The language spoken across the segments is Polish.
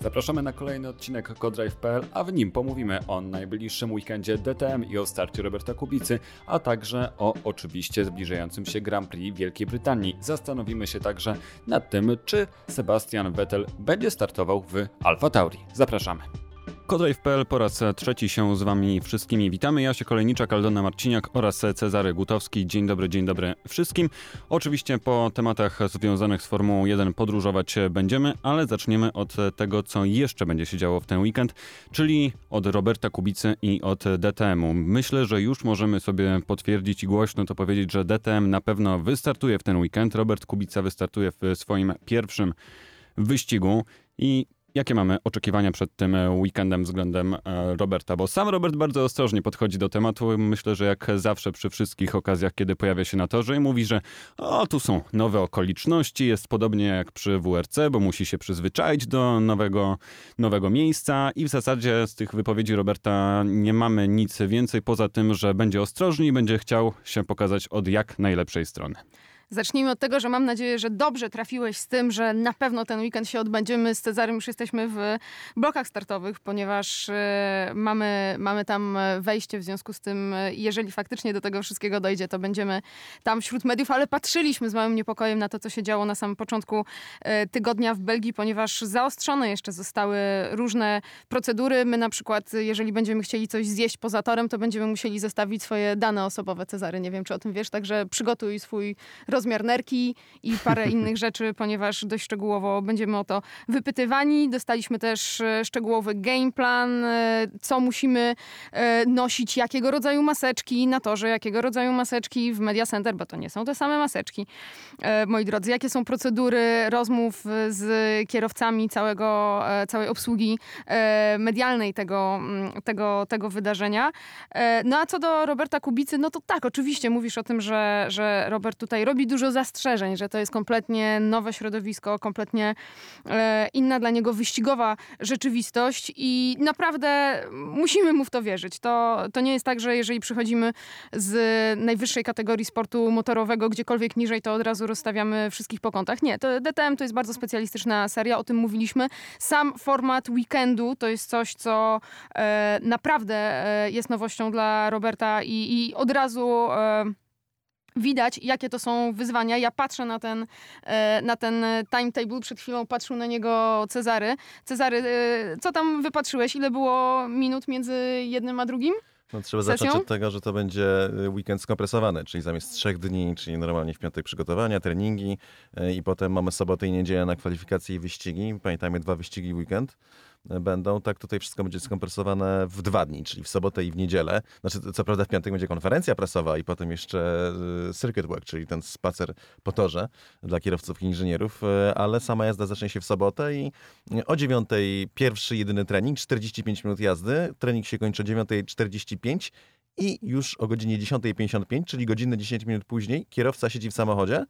Zapraszamy na kolejny odcinek Codrive.pl, a w nim pomówimy o najbliższym weekendzie DTM i o starcie Roberta Kubicy, a także o oczywiście zbliżającym się Grand Prix Wielkiej Brytanii. Zastanowimy się także nad tym, czy Sebastian Vettel będzie startował w Alfa Tauri. Zapraszamy. Kodrive.pl po raz trzeci się z Wami wszystkimi witamy. Ja się Kolejniczak, Aldona Marciniak oraz Cezary Gutowski. Dzień dobry, dzień dobry wszystkim. Oczywiście po tematach związanych z Formułą 1 podróżować będziemy, ale zaczniemy od tego, co jeszcze będzie się działo w ten weekend, czyli od Roberta Kubicy i od DTM-u. Myślę, że już możemy sobie potwierdzić i głośno to powiedzieć, że DTM na pewno wystartuje w ten weekend. Robert Kubica wystartuje w swoim pierwszym wyścigu i Jakie mamy oczekiwania przed tym e, weekendem względem e, Roberta? Bo sam Robert bardzo ostrożnie podchodzi do tematu. Myślę, że jak zawsze przy wszystkich okazjach, kiedy pojawia się na torze i mówi, że o, tu są nowe okoliczności, jest podobnie jak przy WRC, bo musi się przyzwyczaić do nowego, nowego miejsca i w zasadzie z tych wypowiedzi Roberta nie mamy nic więcej poza tym, że będzie ostrożny i będzie chciał się pokazać od jak najlepszej strony. Zacznijmy od tego, że mam nadzieję, że dobrze trafiłeś z tym, że na pewno ten weekend się odbędzie. My z Cezarym już jesteśmy w blokach startowych, ponieważ y, mamy, mamy tam wejście, w związku z tym, y, jeżeli faktycznie do tego wszystkiego dojdzie, to będziemy tam wśród mediów, ale patrzyliśmy z małym niepokojem na to, co się działo na samym początku y, tygodnia w Belgii, ponieważ zaostrzone jeszcze zostały różne procedury. My na przykład, jeżeli będziemy chcieli coś zjeść poza torem, to będziemy musieli zostawić swoje dane osobowe. Cezary, nie wiem, czy o tym wiesz, także przygotuj swój roz rozmiar nerki i parę innych rzeczy, ponieważ dość szczegółowo będziemy o to wypytywani. Dostaliśmy też e, szczegółowy game plan, e, co musimy e, nosić, jakiego rodzaju maseczki na torze, jakiego rodzaju maseczki w Media Center, bo to nie są te same maseczki. Moi drodzy, jakie są procedury rozmów z kierowcami całego, całej obsługi medialnej tego, tego, tego wydarzenia. No a co do Roberta Kubicy, no to tak, oczywiście mówisz o tym, że, że Robert tutaj robi dużo zastrzeżeń, że to jest kompletnie nowe środowisko, kompletnie e, inna dla niego wyścigowa rzeczywistość i naprawdę musimy mu w to wierzyć. To, to nie jest tak, że jeżeli przychodzimy z najwyższej kategorii sportu motorowego, gdziekolwiek niżej, to od razu rozstawiamy wszystkich po kątach. Nie, to DTM to jest bardzo specjalistyczna seria, o tym mówiliśmy. Sam format weekendu to jest coś, co e, naprawdę e, jest nowością dla Roberta i, i od razu widać, jakie to są wyzwania. Ja patrzę na ten, e, na ten timetable, przed chwilą patrzył na niego Cezary. Cezary, e, co tam wypatrzyłeś? Ile było minut między jednym a drugim? No, trzeba sesją? zacząć od tego, że to będzie e, weekend skompresowany, czyli zamiast trzech dni, czyli normalnie w piątek przygotowania, treningi i potem mamy sobotę i niedzielę na kwalifikacje i wyścigi. Pamiętajmy, dwa wyścigi weekend będą, tak tutaj wszystko będzie skompresowane w dwa dni, czyli w sobotę i w niedzielę. Znaczy, co prawda w piątek będzie konferencja prasowa i potem jeszcze y, circuit walk, czyli ten spacer po torze dla kierowców i inżynierów, y, ale sama jazda zacznie się w sobotę i o 9 pierwszy, jedyny trening, 45 minut jazdy. Trening się kończy o 9.45 i już o godzinie 10.55, czyli godzinę 10 minut później, kierowca siedzi w samochodzie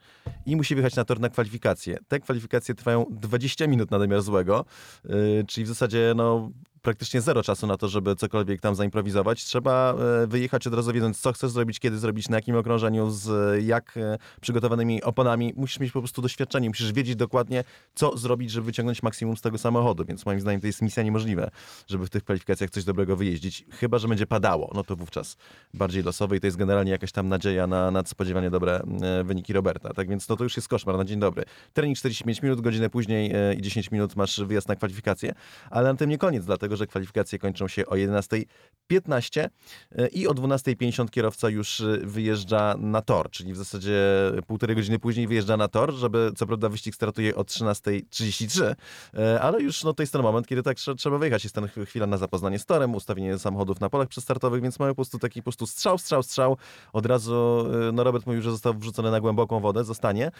i musi wyjechać na tor na kwalifikacje. Te kwalifikacje trwają 20 minut na domiar złego, yy, czyli w zasadzie no, praktycznie zero czasu na to, żeby cokolwiek tam zaimprowizować. Trzeba e, wyjechać od razu wiedząc, co chcesz zrobić, kiedy zrobić, na jakim okrążeniu, z jak e, przygotowanymi oponami. Musisz mieć po prostu doświadczenie, musisz wiedzieć dokładnie, co zrobić, żeby wyciągnąć maksimum z tego samochodu, więc moim zdaniem to jest misja niemożliwe, żeby w tych kwalifikacjach coś dobrego wyjeździć. Chyba, że będzie padało, no to wówczas bardziej losowe i to jest generalnie jakaś tam nadzieja na nadspodziewanie dobre e, wyniki Roberta. Tak więc no to już jest koszmar na dzień dobry. Trening 45 minut, godzinę później i 10 minut masz wyjazd na kwalifikacje, ale na tym nie koniec, dlatego dlatego że kwalifikacje kończą się o 11.15 e, i o 12.50 kierowca już e, wyjeżdża na tor, czyli w zasadzie półtorej godziny później wyjeżdża na tor, żeby co prawda wyścig startuje o 13.33, e, ale już no, to jest ten moment, kiedy tak trzeba wyjechać. Jest ten chwila na zapoznanie z torem, ustawienie samochodów na polach przestartowych, więc mamy po prostu taki po prostu strzał, strzał, strzał. Od razu, no Robert mówił, że został wrzucony na głęboką wodę, zostanie.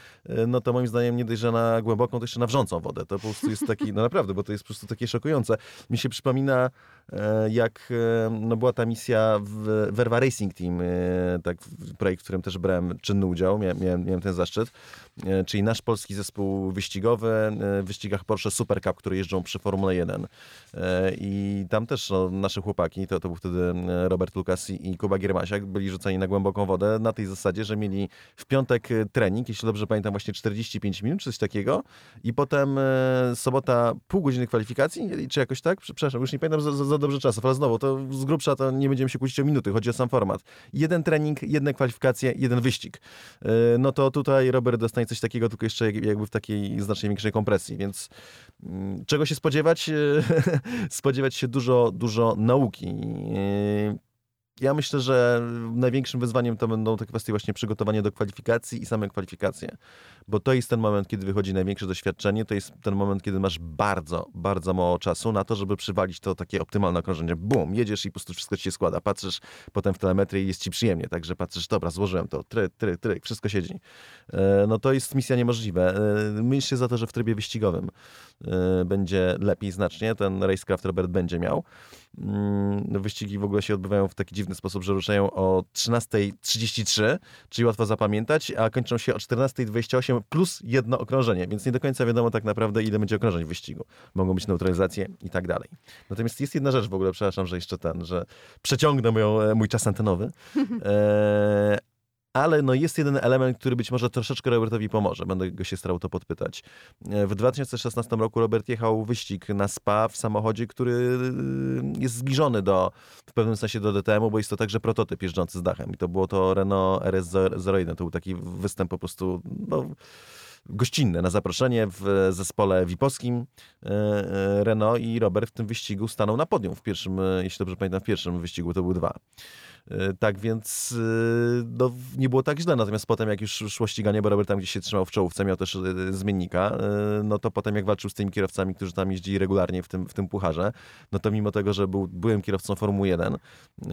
No to moim zdaniem nie dość, że na głęboką, to jeszcze na wrzącą wodę. To po prostu jest taki, no naprawdę, bo to jest po prostu takie szokujące. Mi się przypomina jak e, no, była ta misja w Verva Racing Team, tak, projekt, w którym też brałem czynny udział, miałem, miałem ten zaszczyt, czyli nasz polski zespół wyścigowy w wyścigach Porsche Super Cup, które jeżdżą przy Formule 1. I tam też no, nasze chłopaki, to, to był wtedy Robert Lukas i Kuba Giermasiak, byli rzucani na głęboką wodę na tej zasadzie, że mieli w piątek trening, jeśli dobrze pamiętam, właśnie 45 minut, czy coś takiego i potem sobota pół godziny kwalifikacji, czy jakoś tak? Przepraszam, już nie pamiętam za, za dobrze czasów, ale znowu, to z grubsza to nie będziemy się kłócić o minuty, chodzi o sam format. Jeden trening, jedne kwalifikacje, jeden wyścig. E, no to tutaj Robert dostanie coś takiego, tylko jeszcze jakby w takiej znacznie większej kompresji, więc mm, czego się spodziewać? spodziewać się dużo, dużo nauki. E, ja myślę, że największym wyzwaniem to będą te kwestie właśnie przygotowania do kwalifikacji i same kwalifikacje, bo to jest ten moment, kiedy wychodzi największe doświadczenie, to jest ten moment, kiedy masz bardzo, bardzo mało czasu na to, żeby przywalić to takie optymalne okrążenie. Bum, jedziesz i po prostu wszystko ci się składa. Patrzysz potem w telemetrię i jest ci przyjemnie, także patrzysz, dobra, złożyłem to, tryk, tryk, tryk, wszystko siedzi. E, no to jest misja niemożliwe. E, myślę za to, że w trybie wyścigowym e, będzie lepiej znacznie, ten Racecraft Robert będzie miał. Mm, wyścigi w ogóle się odbywają w taki dziwny sposób, że ruszają o 13.33, czyli łatwo zapamiętać, a kończą się o 14.28 plus jedno okrążenie, więc nie do końca wiadomo tak naprawdę, ile będzie okrążeń w wyścigu. Mogą być neutralizacje i tak dalej. Natomiast jest jedna rzecz w ogóle, przepraszam, że jeszcze ten, że przeciągnę moją, e, mój czas antenowy, e, ale no jest jeden element, który być może troszeczkę Robertowi pomoże. Będę go się starał to podpytać. E, w 2016 roku Robert jechał wyścig na SPA w samochodzie, który y, jest zbliżony do, w pewnym sensie do DTM-u, bo jest to także prototyp jeżdżący z dachem. I to było to Renault RS01. To był taki występ po prostu no, na zaproszenie w zespole VIP-owskim e, e, Renault i Robert w tym wyścigu stanął na podium w pierwszym, jeśli dobrze pamiętam, w pierwszym wyścigu to był dwa. E, tak więc e, no, nie było tak źle. Natomiast potem, jak już szło ściganie, bo Robert tam gdzieś się trzymał w czołówce, miał też e, zmiennika, no to potem jak walczył z tymi kierowcami, którzy tam jeździli regularnie w tym, w tym pucharze, no to mimo tego, że był, byłem kierowcą Formuły 1,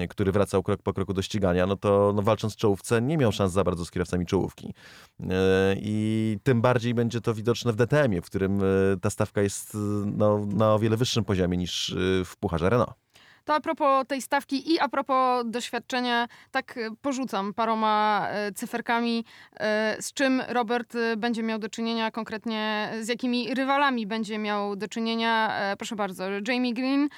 który wracał krok po kroku do ścigania, no to no, walcząc w czołówce nie miał szans za bardzo z kierowcami czołówki. I tym bardziej będzie to widoczne w DTM-ie, w którym ta stawka jest no, na o wiele wyższym poziomie niż w pucharze Renault. To a propos tej stawki i a propos doświadczenia, tak e, porzucam paroma e, cyferkami, e, z czym Robert będzie miał do czynienia konkretnie, z jakimi rywalami będzie miał do czynienia. Proszę bardzo, Jamie Green,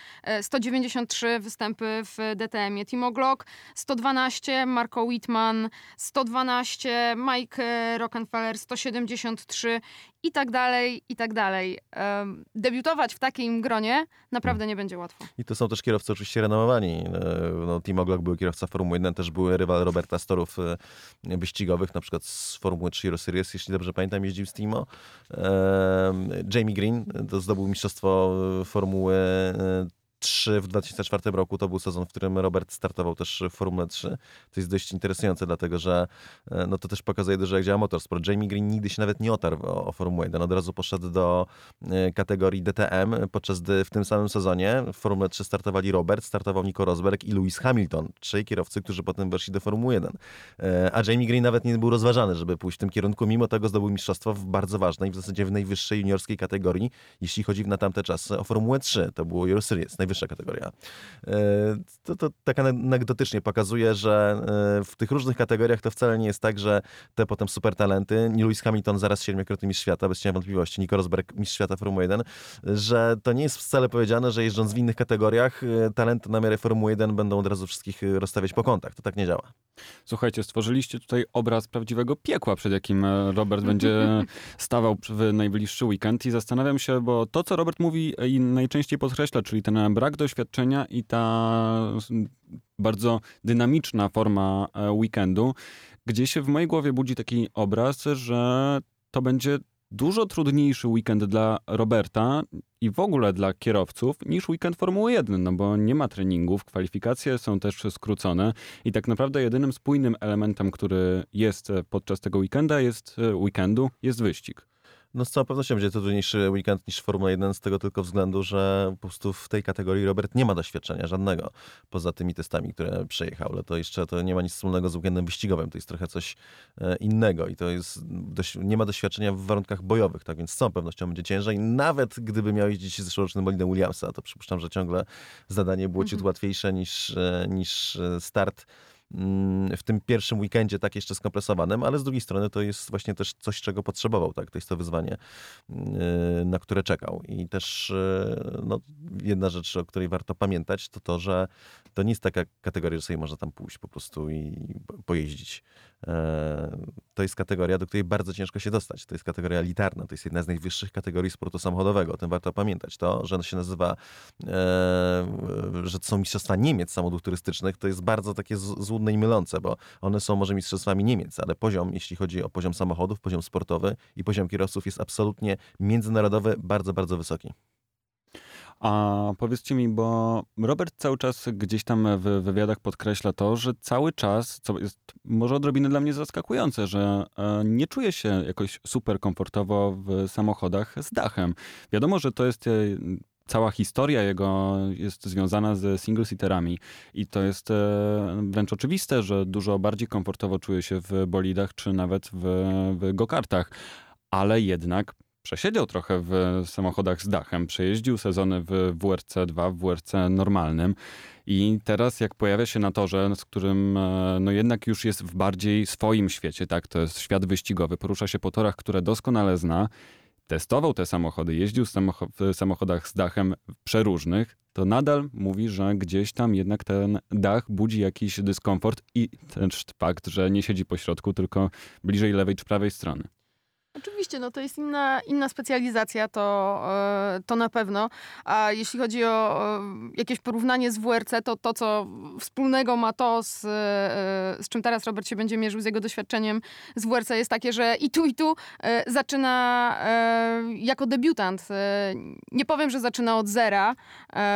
193 występy w DTM-ie, Timo Glock, 112, Marco Whitman, 112, Mike Rockefeller, 173 i tak dalej, i tak dalej. Um, debiutować w takim gronie naprawdę nie będzie łatwo. I to są też kierowcy oczywiście renomowani. E, no, Timo Glock był kierowca Formuły 1, też był rywal Roberta Storów e, wyścigowych, na przykład z Formuły 3 Euro Series, jeśli dobrze pamiętam, jeździł z Timo. Jamie Green to zdobył mistrzostwo Formuły 3 w 2004 roku to był sezon, w którym Robert startował też w Formule 3. To jest dość interesujące, dlatego że e, no to też pokazuje dużo, jak działa motorsport. Jamie Green nigdy się nawet nie otarł o, o Formułę 1. Od razu poszedł do e, kategorii DTM, podczas gdy w tym samym sezonie w Formule 3 startowali Robert, startował Nico Rosberg i Lewis Hamilton. Trzej kierowcy, którzy potem weszli do Formuły 1. E, a Jamie Green nawet nie był rozważany, żeby pójść w tym kierunku, mimo tego zdobył mistrzostwo w bardzo ważnej, w zasadzie w najwyższej juniorskiej kategorii, jeśli chodzi na tamte czasy o Formułę 3. To było Euro Series, najwyższa kategoria. E, to, to tak anegdotycznie pokazuje, że e, w tych różnych kategoriach to wcale nie jest tak, że te potem super talenty, Lewis Hamilton zaraz siedmiokrotny mistrz świata, bez cienia wątpliwości, Nico Rosberg mistrz świata Formuły 1, że to nie jest wcale powiedziane, że jeżdżąc w innych kategoriach e, talenty na miarę Formuły 1 będą od razu wszystkich rozstawiać po kątach. To tak nie działa. Słuchajcie, stworzyliście tutaj obraz prawdziwego piekła, przed jakim Robert będzie stawał w najbliższy weekend i zastanawiam się, bo to, co Robert mówi i najczęściej podkreśla, czyli ten brak doświadczenia i ta bardzo dynamiczna forma e, weekendu, gdzieś w mojej głowie budzi taki obraz, że to będzie dużo trudniejszy weekend dla Roberta i w ogóle dla kierowców niż weekend Formuły 1, no bo nie ma treningów, kwalifikacje są też skrócone i tak naprawdę jedynym spójnym elementem, który jest podczas tego weekenda, jest e, weekendu, jest wyścig. No z całą pewnością będzie to trudniejszy weekend niż Formuła 1 z tego tylko względu, że po prostu w tej kategorii Robert nie ma doświadczenia żadnego poza tymi testami, które przejechał. Ale to jeszcze to nie ma nic wspólnego z weekendem wyścigowym. To jest trochę coś e, innego i to jest, nie ma doświadczenia w warunkach bojowych, tak więc z całą pewnością będzie ciężej. Nawet gdyby miał jeździć zeszłorocznym bolidem Williamsa, to przypuszczam, że ciągle zadanie było ciut mhm. łatwiejsze niż, e, niż start Mm, w tym pierwszym weekendzie tak jeszcze skompresowanym, ale z drugiej strony to jest właśnie też coś, czego potrzebował, tak? To jest to wyzwanie, y, na które czekał. I też y, no, jedna rzecz, o której warto pamiętać, to to, że to nie jest taka kategoria, że sobie można tam pójść po prostu i pojeździć. E, to jest kategoria, do której bardzo ciężko się dostać. To jest kategoria elitarna, to jest jedna z najwyższych kategorii sportu samochodowego. O tym warto pamiętać. To, że się nazywa, e, że to są mistrzostwa Niemiec samochodów turystycznych, to jest bardzo takie złudne i mylące, bo one są może mistrzostwami Niemiec, ale poziom, jeśli chodzi o poziom samochodów, poziom sportowy i poziom kierowców jest absolutnie międzynarodowy, bardzo, bardzo wysoki. A powiedzcie mi, bo Robert cały czas gdzieś tam w wywiadach podkreśla to, że cały czas, co jest może odrobinę dla mnie zaskakujące, że e, nie czuje się jakoś super komfortowo w samochodach z dachem. Wiadomo, że to jest e, cała historia jego jest związana z single-seaterami i to jest e, wręcz oczywiste, że dużo bardziej komfortowo czuje się w bolidach czy nawet w, w go-kartach, ale jednak przesiedział trochę w samochodach z dachem, przejeździł sezony w WRC 2, w WRC normalnym i teraz jak pojawia się na torze, z którym e, no jednak już jest w bardziej swoim świecie, tak, to jest świat wyścigowy, porusza się po torach, które doskonale zna, testował te samochody, jeździł w samochodach z dachem przeróżnych, to nadal mówi, że gdzieś tam jednak ten dach budzi jakiś dyskomfort i też fakt, że nie siedzi po środku, tylko bliżej lewej czy prawej strony. Oczywiście, no to jest inna, inna specjalizacja, to, e, to na pewno. A jeśli chodzi o jakieś porównanie z WRC, to to, co wspólnego ma to, z, e, z czym teraz Robert się będzie mierzył, z jego doświadczeniem z WRC, jest takie, że i tu, i tu e, zaczyna jako debiutant. Nie powiem, że zaczyna od zera,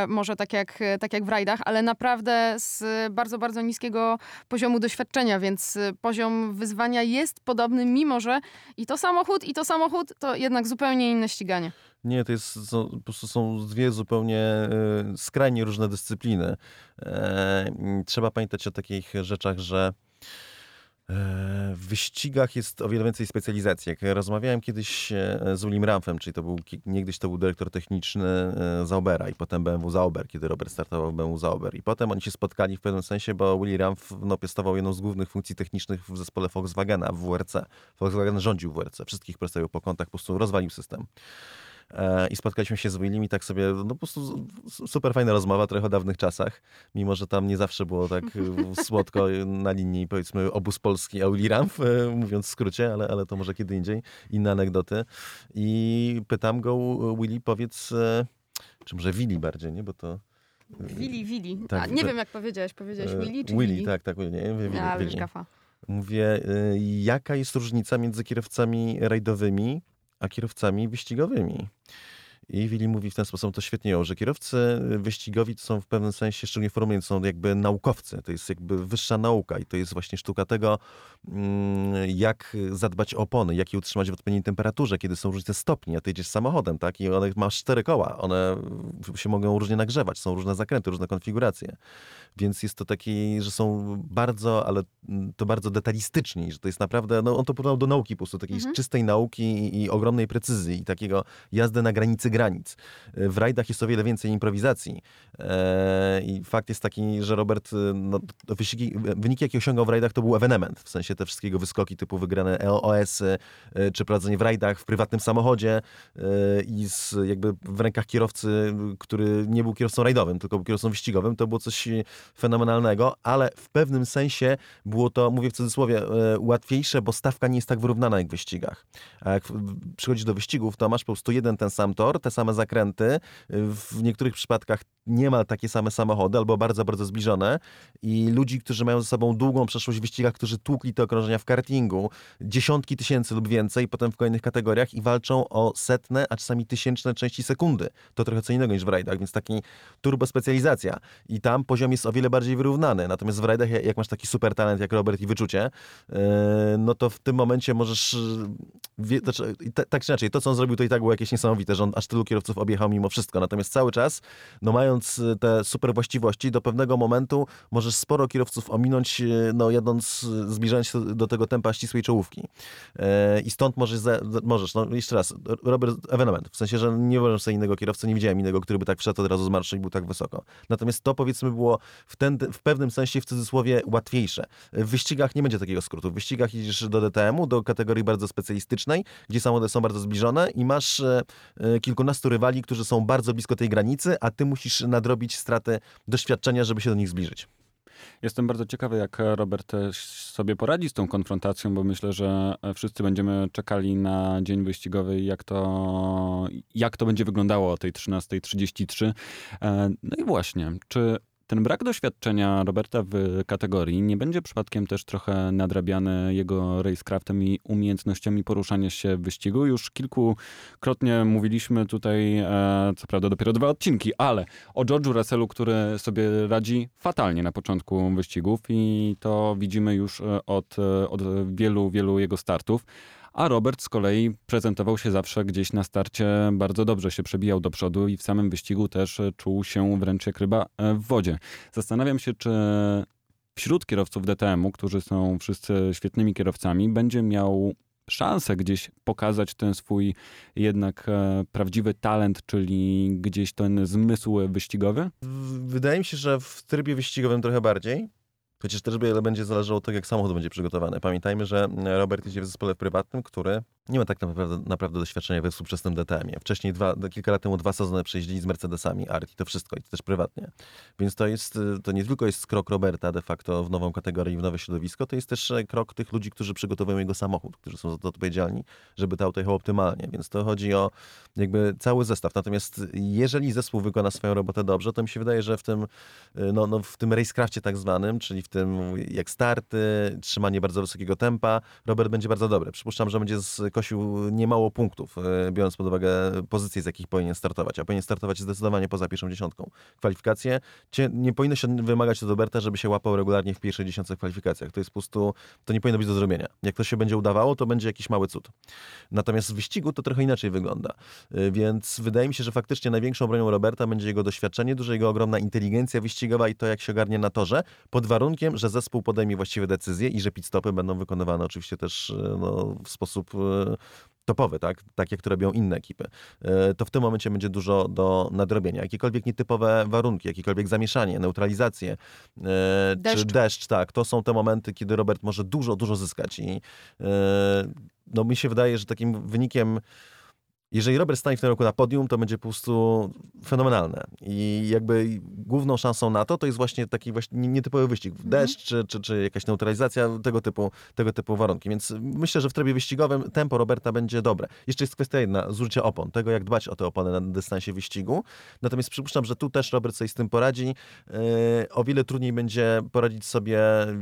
może tak jak, tak jak w rajdach, ale naprawdę z bardzo, bardzo niskiego poziomu doświadczenia, więc poziom wyzwania jest podobny, mimo że i to samo samochód i to samochód to jednak zupełnie inne ściganie. Nie, to jest, są, po prostu są dwie zupełnie y, skrajnie różne dyscypliny. E, trzeba pamiętać o takich rzeczach, że w wyścigach jest o wiele więcej specjalizacji. Jak rozmawiałem kiedyś e, z Ulim Ramfem, czyli to był, niegdyś to był dyrektor techniczny e, Zaubera i potem BMW Zauber, kiedy Robert startował w BMW Zauber. I potem oni się spotkali w pewnym sensie, bo Willy Ramf no, piastował jedną z głównych funkcji technicznych w zespole Volkswagena w WRC. Volkswagen rządził WRC, wszystkich przedstawił po kątach, po prostu rozwalił system. E, i spotkaliśmy się z Willim i tak sobie, no po prostu super fajna rozmowa, trochę o dawnych czasach, mimo że tam nie zawsze było tak słodko na linii powiedzmy obóz polski a Willy Ramf, e, mówiąc w skrócie, ale, ale to może kiedy indziej, inne anegdoty. I pytam go, Willy, powiedz, e, czy może Willy bardziej, nie, bo to... Willy, Willy. Tak, nie to, wiem jak powiedziałeś, powiedziałeś Willy czy Willy? Willy, tak, tak, nie, Willy, A, Willy. Mówię, jaka jest różnica między kierowcami rajdowymi a kierowcami wyścigowymi. I Willi mówi w ten sposób, to świetnie że kierowcy wyścigowi to są w pewnym sensie, szczególnie w Formule są jakby naukowcy. To jest jakby wyższa nauka i to jest właśnie sztuka tego, mm, jak zadbać o opony, jak je utrzymać w odpowiedniej temperaturze, kiedy są różne stopnie. A ty jedziesz samochodem, tak? I one masz cztery koła. One się mogą różnie nagrzewać, są różne zakręty, różne konfiguracje. Więc jest to taki, że są bardzo, ale to bardzo detalistyczni, że to jest naprawdę, no on to porównał do nauki po prostu, takiej mhm. czystej nauki i, i ogromnej precyzji i takiego jazdy na granicy granic. W rajdach jest o wiele więcej improwizacji. E, I fakt jest taki, że Robert, e, no, wyścigi, wyniki, jakie osiągał w rajdach, to był ewenement. W sensie te wszystkiego wyskoki typu wygrane LOS-y, e, czy prowadzenie w rajdach w prywatnym samochodzie i z, jakby w rękach kierowcy, który nie był kierowcą rajdowym, tylko był kierowcą wyścigowym, to było coś fenomenalnego, ale w pewnym sensie było to, mówię w cudzysłowie, łatwiejsze, bo stawka nie jest tak wyrównana jak w wyścigach. A jak przychodzisz do wyścigów, to masz po prostu jeden ten sam tor, te same zakręty, w niektórych przypadkach niemal takie same samochody, albo bardzo, bardzo zbliżone i ludzi, którzy mają ze sobą długą przeszłość w wyścigach, którzy tłukli te okrążenia w kartingu, dziesiątki tysięcy lub więcej, potem w kolejnych kategoriach i walczą o setne, a czasami tysięczne części sekundy. To trochę co innego niż w rajdach, więc taki turbo specjalizacja i tam poziom jest o wiele bardziej wyrównany. Natomiast w rajdach, jak masz taki super talent jak Robert i wyczucie, yy, no to w tym momencie możesz, wie, znaczy, tak czy inaczej, to co on zrobił to i tak było jakieś niesamowite, że on aż tylu kierowców objechał mimo wszystko. Natomiast cały czas, no mają mając y, te super właściwości, do pewnego momentu możesz sporo kierowców ominąć, y, no jadąc, y, zbliżając się do tego tempa ścisłej czołówki. E, I stąd możesz, możesz, no jeszcze raz, Robert ewenement, w sensie, że nie wyobrażam sobie innego kierowcy, nie widziałem innego, który by tak wszedł od razu z marszu i był tak wysoko. Natomiast to powiedzmy było w, ten, w pewnym sensie w cudzysłowie łatwiejsze. W wyścigach nie będzie takiego skrótu. W wyścigach idziesz do DTM-u, do kategorii bardzo specjalistycznej, gdzie samochody są bardzo zbliżone i masz e, e, kilkunastu rywali, którzy są bardzo blisko tej granicy, a ty musisz nadrobić straty doświadczenia, żeby się do nich zbliżyć. Jestem bardzo ciekawy, jak Robert sobie poradzi z tą konfrontacją, bo myślę, że wszyscy będziemy czekali na dzień wyścigowy jak to, jak to będzie wyglądało o tej 13.33. E, no i właśnie, czy ten brak doświadczenia Roberta w kategorii nie będzie przypadkiem też trochę nadrabiany jego racecraftem i umiejętnościami poruszania się w wyścigu. Już kilkukrotnie mówiliśmy tutaj, e, co prawda dopiero dwa odcinki, ale o George'u Russellu, który sobie radzi fatalnie na początku wyścigów i to widzimy już e, od, e, od wielu, wielu jego startów a Robert z kolei prezentował się zawsze gdzieś na starcie bardzo dobrze, się przebijał do przodu i w samym wyścigu też czuł się wręcz jak ryba e, w wodzie. Zastanawiam się, czy wśród kierowców DTM-u, którzy są wszyscy świetnymi kierowcami, będzie miał szansę gdzieś pokazać ten swój jednak e, prawdziwy talent, czyli gdzieś ten zmysł wyścigowy? Wydaje mi się, że w trybie wyścigowym trochę bardziej. Chociaż też będzie zależało od tego, jak samochód będzie przygotowany. Pamiętajmy, że Robert idzie w zespole prywatnym, który nie ma tak naprawdę, naprawdę doświadczenia we współczesnym DTM-ie. Wcześniej, dwa, kilka lat temu, dwa sezony przejeździli z Mercedesami, Art i to wszystko, i to też prywatnie. Więc to jest, to nie tylko jest krok Roberta de facto w nową kategorię, w nowe środowisko, to jest też e, krok tych ludzi, którzy przygotowują jego samochód, którzy są za to odpowiedzialni, żeby to auto jechało optymalnie. Więc to chodzi o jakby cały zestaw. Natomiast jeżeli zespół wykona swoją robotę dobrze, to mi się wydaje, że w tym, e, no, no w tym racecrafcie tak zwanym, czyli w tym jak starty, trzymanie bardzo wysokiego tempa, Robert będzie bardzo dobry. Przypuszczam, że będzie skosił niemało punktów, e, biorąc pod uwagę pozycje, z jakich powinien startować. A powinien startować zdecydowanie poza pierwszą dziesiątką. Kwalifikacje nie powinno się wymagać od Roberta, żeby się łapał regularnie w pierwszej dziesiątce kwalifikacjach. To jest po prostu, to nie powinno być do zrobienia. Jak to się będzie udawało, to będzie jakiś mały cud. Natomiast w wyścigu to trochę inaczej wygląda. E, więc wydaje mi się, że faktycznie największą bronią Roberta będzie jego doświadczenie, duża jego ogromna inteligencja wyścigowa i to, jak się ogarnie na torze, pod warunkiem, że zespół podejmie właściwe decyzje i że pit stopy będą wykonywane oczywiście też e, no, w sposób e, topowy, tak? takie, które robią inne ekipy, e, to w tym momencie będzie dużo do nadrobienia. Jakiekolwiek nietypowe warunki, jakiekolwiek zamieszanie, neutralizację, deszcz. czy deszcz, tak, to są te momenty, kiedy Robert może dużo, dużo zyskać i no, mi się wydaje, że takim wynikiem jeżeli Robert stanie w tym roku na podium, to będzie po prostu fenomenalne. I jakby główną szansą na to, to jest właśnie taki właśnie nietypowy wyścig. Mhm. Deszcz, czy, czy, czy jakaś neutralizacja, tego typu, tego typu warunki. Więc myślę, że w trybie wyścigowym tempo Roberta będzie dobre. Jeszcze jest kwestia jedna, zużycie opon, tego jak dbać o te opony na dystansie wyścigu. Natomiast przypuszczam, że tu też Robert sobie z tym poradzi. Yy, o wiele trudniej będzie poradzić sobie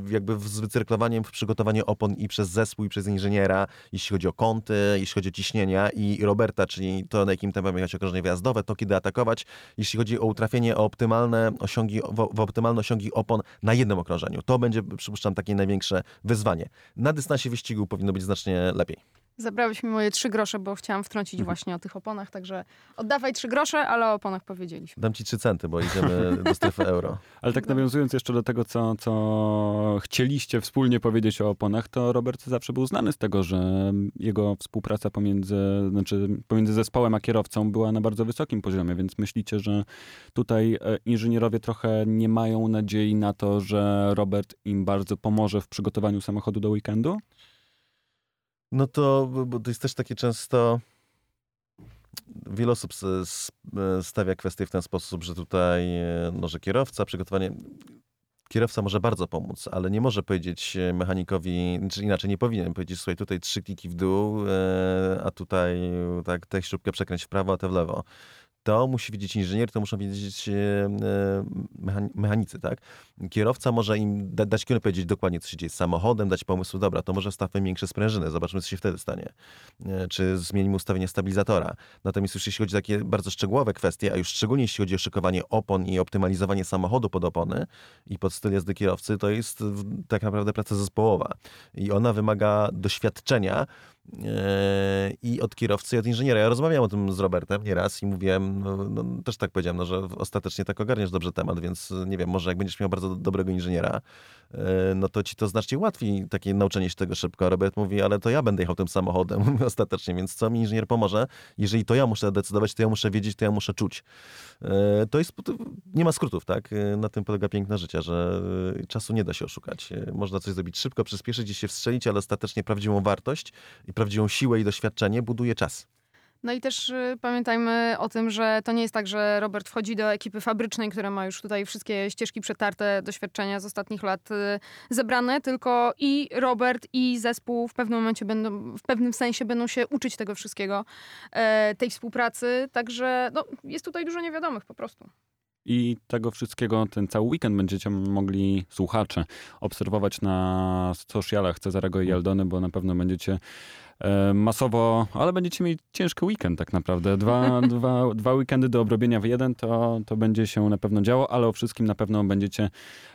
jakby z wycyrklowaniem w przygotowaniu opon i przez zespół, i przez inżyniera, jeśli chodzi o kąty, jeśli chodzi o ciśnienia i Roberta czyli to na jakim tempem jechać okrążenie wyjazdowe, to kiedy atakować, jeśli chodzi o utrafienie o optymalne osiągi, w optymalne osiągi opon na jednym okrążeniu. To będzie, przypuszczam, takie największe wyzwanie. Na dystansie wyścigu powinno być znacznie lepiej. Zabrałeś mi moje trzy grosze, bo chciałam wtrącić mhm. właśnie o tych oponach, także oddawaj trzy grosze, ale o oponach powiedzieliśmy. Dam ci trzy centy, bo idziemy do strefy euro. Ale tak nawiązując jeszcze do tego, co, co chcieliście wspólnie powiedzieć o oponach, to Robert zawsze był znany z tego, że jego współpraca pomiędzy, znaczy pomiędzy zespołem a kierowcą była na bardzo wysokim poziomie, więc myślicie, że tutaj e, inżynierowie trochę nie mają nadziei na to, że Robert im bardzo pomoże w przygotowaniu samochodu do weekendu? No to, bo to jest też takie często. Wiele osób stawia kwestię w ten sposób, że tutaj, no, że kierowca, przygotowanie. kierowca może bardzo pomóc, ale nie może powiedzieć mechanikowi, czy inaczej nie powinien powiedzieć, słuchaj, tutaj trzy kliki w dół, a tutaj tak, tę śrubkę przekręć w prawo, a tę w lewo to musi wiedzieć inżynier, to muszą wiedzieć e, e, mechanicy, tak? Kierowca może im da, dać kierunek, powiedzieć dokładnie, co się dzieje z samochodem, dać pomysł, dobra, to może stawmy większe sprężyny, zobaczmy, co się wtedy stanie. E, czy zmienimy ustawienie stabilizatora. Natomiast już jeśli chodzi o takie bardzo szczegółowe kwestie, a już szczególnie jeśli chodzi o szykowanie opon i optymalizowanie samochodu pod opony i pod styl jazdy kierowcy, to jest tak naprawdę praca zespołowa. I ona wymaga doświadczenia, i od kierowcy, i od inżyniera. Ja rozmawiałem o tym z Robertem nieraz i mówiłem, no, no, też tak powiedziałem, no, że ostatecznie tak ogarniasz dobrze temat, więc nie wiem, może jak będziesz miał bardzo dobrego inżyniera, e, no to ci to znacznie łatwiej takie nauczenie się tego szybko. Robert mówi, ale to ja będę jechał tym samochodem ostatecznie, więc co mi inżynier pomoże? Jeżeli to ja muszę decydować, to ja muszę wiedzieć, to ja muszę czuć. E, to jest, nie ma skrótów, tak? Na tym polega piękna życia, że czasu nie da się oszukać. Można coś zrobić szybko, przyspieszyć i się wstrzelić, ale ostatecznie prawdziwą wartość i prawdziwą siłę i doświadczenie buduje czas. No i też y, pamiętajmy o tym, że to nie jest tak, że Robert wchodzi do ekipy fabrycznej, która ma już tutaj wszystkie ścieżki przetarte, doświadczenia z ostatnich lat y, zebrane, tylko i Robert, i zespół w pewnym momencie będą, w pewnym sensie będą się uczyć tego wszystkiego, e, tej współpracy. Także no, jest tutaj dużo niewiadomych po prostu. I tego wszystkiego ten cały weekend będziecie mogli słuchacze obserwować na socialach Cezarego i Aldony, bo na pewno będziecie masowo, ale będziecie mieli ciężki weekend tak naprawdę. Dwa, dwa, dwa weekendy do obrobienia w jeden, to, to będzie się na pewno działo, ale o wszystkim na pewno będziecie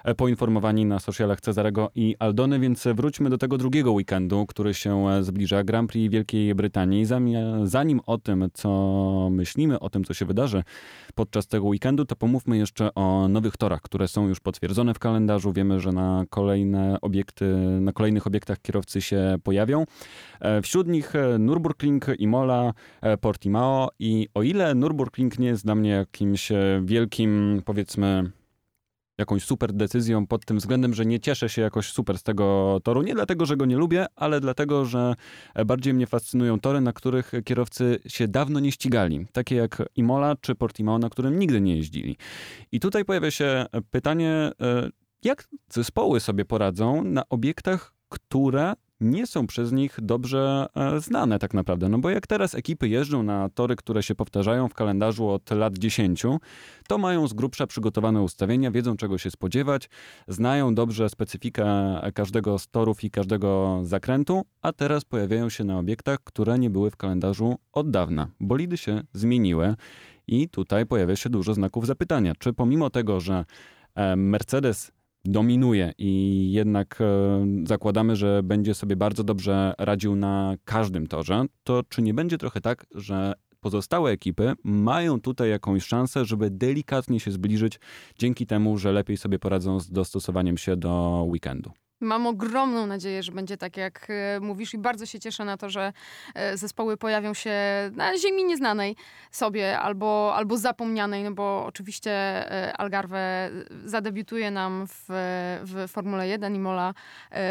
e, poinformowani na socialach Cezarego i Aldony, więc wróćmy do tego drugiego weekendu, który się e, zbliża. Grand Prix Wielkiej Brytanii. Zanim o tym, co myślimy, o tym, co się wydarzy podczas tego weekendu, to pomówmy jeszcze o nowych torach, które są już potwierdzone w kalendarzu. Wiemy, że na kolejne obiekty, na kolejnych obiektach kierowcy się pojawią. Wśród Wśród nich e, Nürburgring, Imola, e, Portimao i o ile Nürburgring nie jest dla mnie jakimś e, wielkim, powiedzmy, jakąś super decyzją pod tym względem, że nie cieszę się jakoś super z tego toru. Nie dlatego, że go nie lubię, ale dlatego, że bardziej mnie fascynują tory, na których kierowcy się dawno nie ścigali. Takie jak Imola czy Portimao, na którym nigdy nie jeździli. I tutaj pojawia się pytanie, jak zespoły sobie poradzą na obiektach, które nie są przez nich dobrze e, znane tak naprawdę. No bo jak teraz ekipy jeżdżą na tory, które się powtarzają w kalendarzu od lat 10, to mają z grubsza przygotowane ustawienia, wiedzą czego się spodziewać, znają dobrze specyfikę każdego z torów i każdego zakrętu, a teraz pojawiają się na obiektach, które nie były w kalendarzu od dawna. Bolidy się zmieniły i tutaj pojawia się dużo znaków zapytania. Czy pomimo tego, że e, Mercedes dominuje i jednak e, zakładamy, że będzie sobie bardzo dobrze radził na każdym torze, to czy nie będzie trochę tak, że pozostałe ekipy mają tutaj jakąś szansę, żeby delikatnie się zbliżyć dzięki temu, że lepiej sobie poradzą z dostosowaniem się do weekendu? Mam ogromną nadzieję, że będzie tak, jak e, mówisz, i bardzo się cieszę na to, że e, zespoły pojawią się na ziemi nieznanej sobie albo, albo zapomnianej, no bo oczywiście e, Algarve zadebiutuje nam w, w Formule 1 i Mola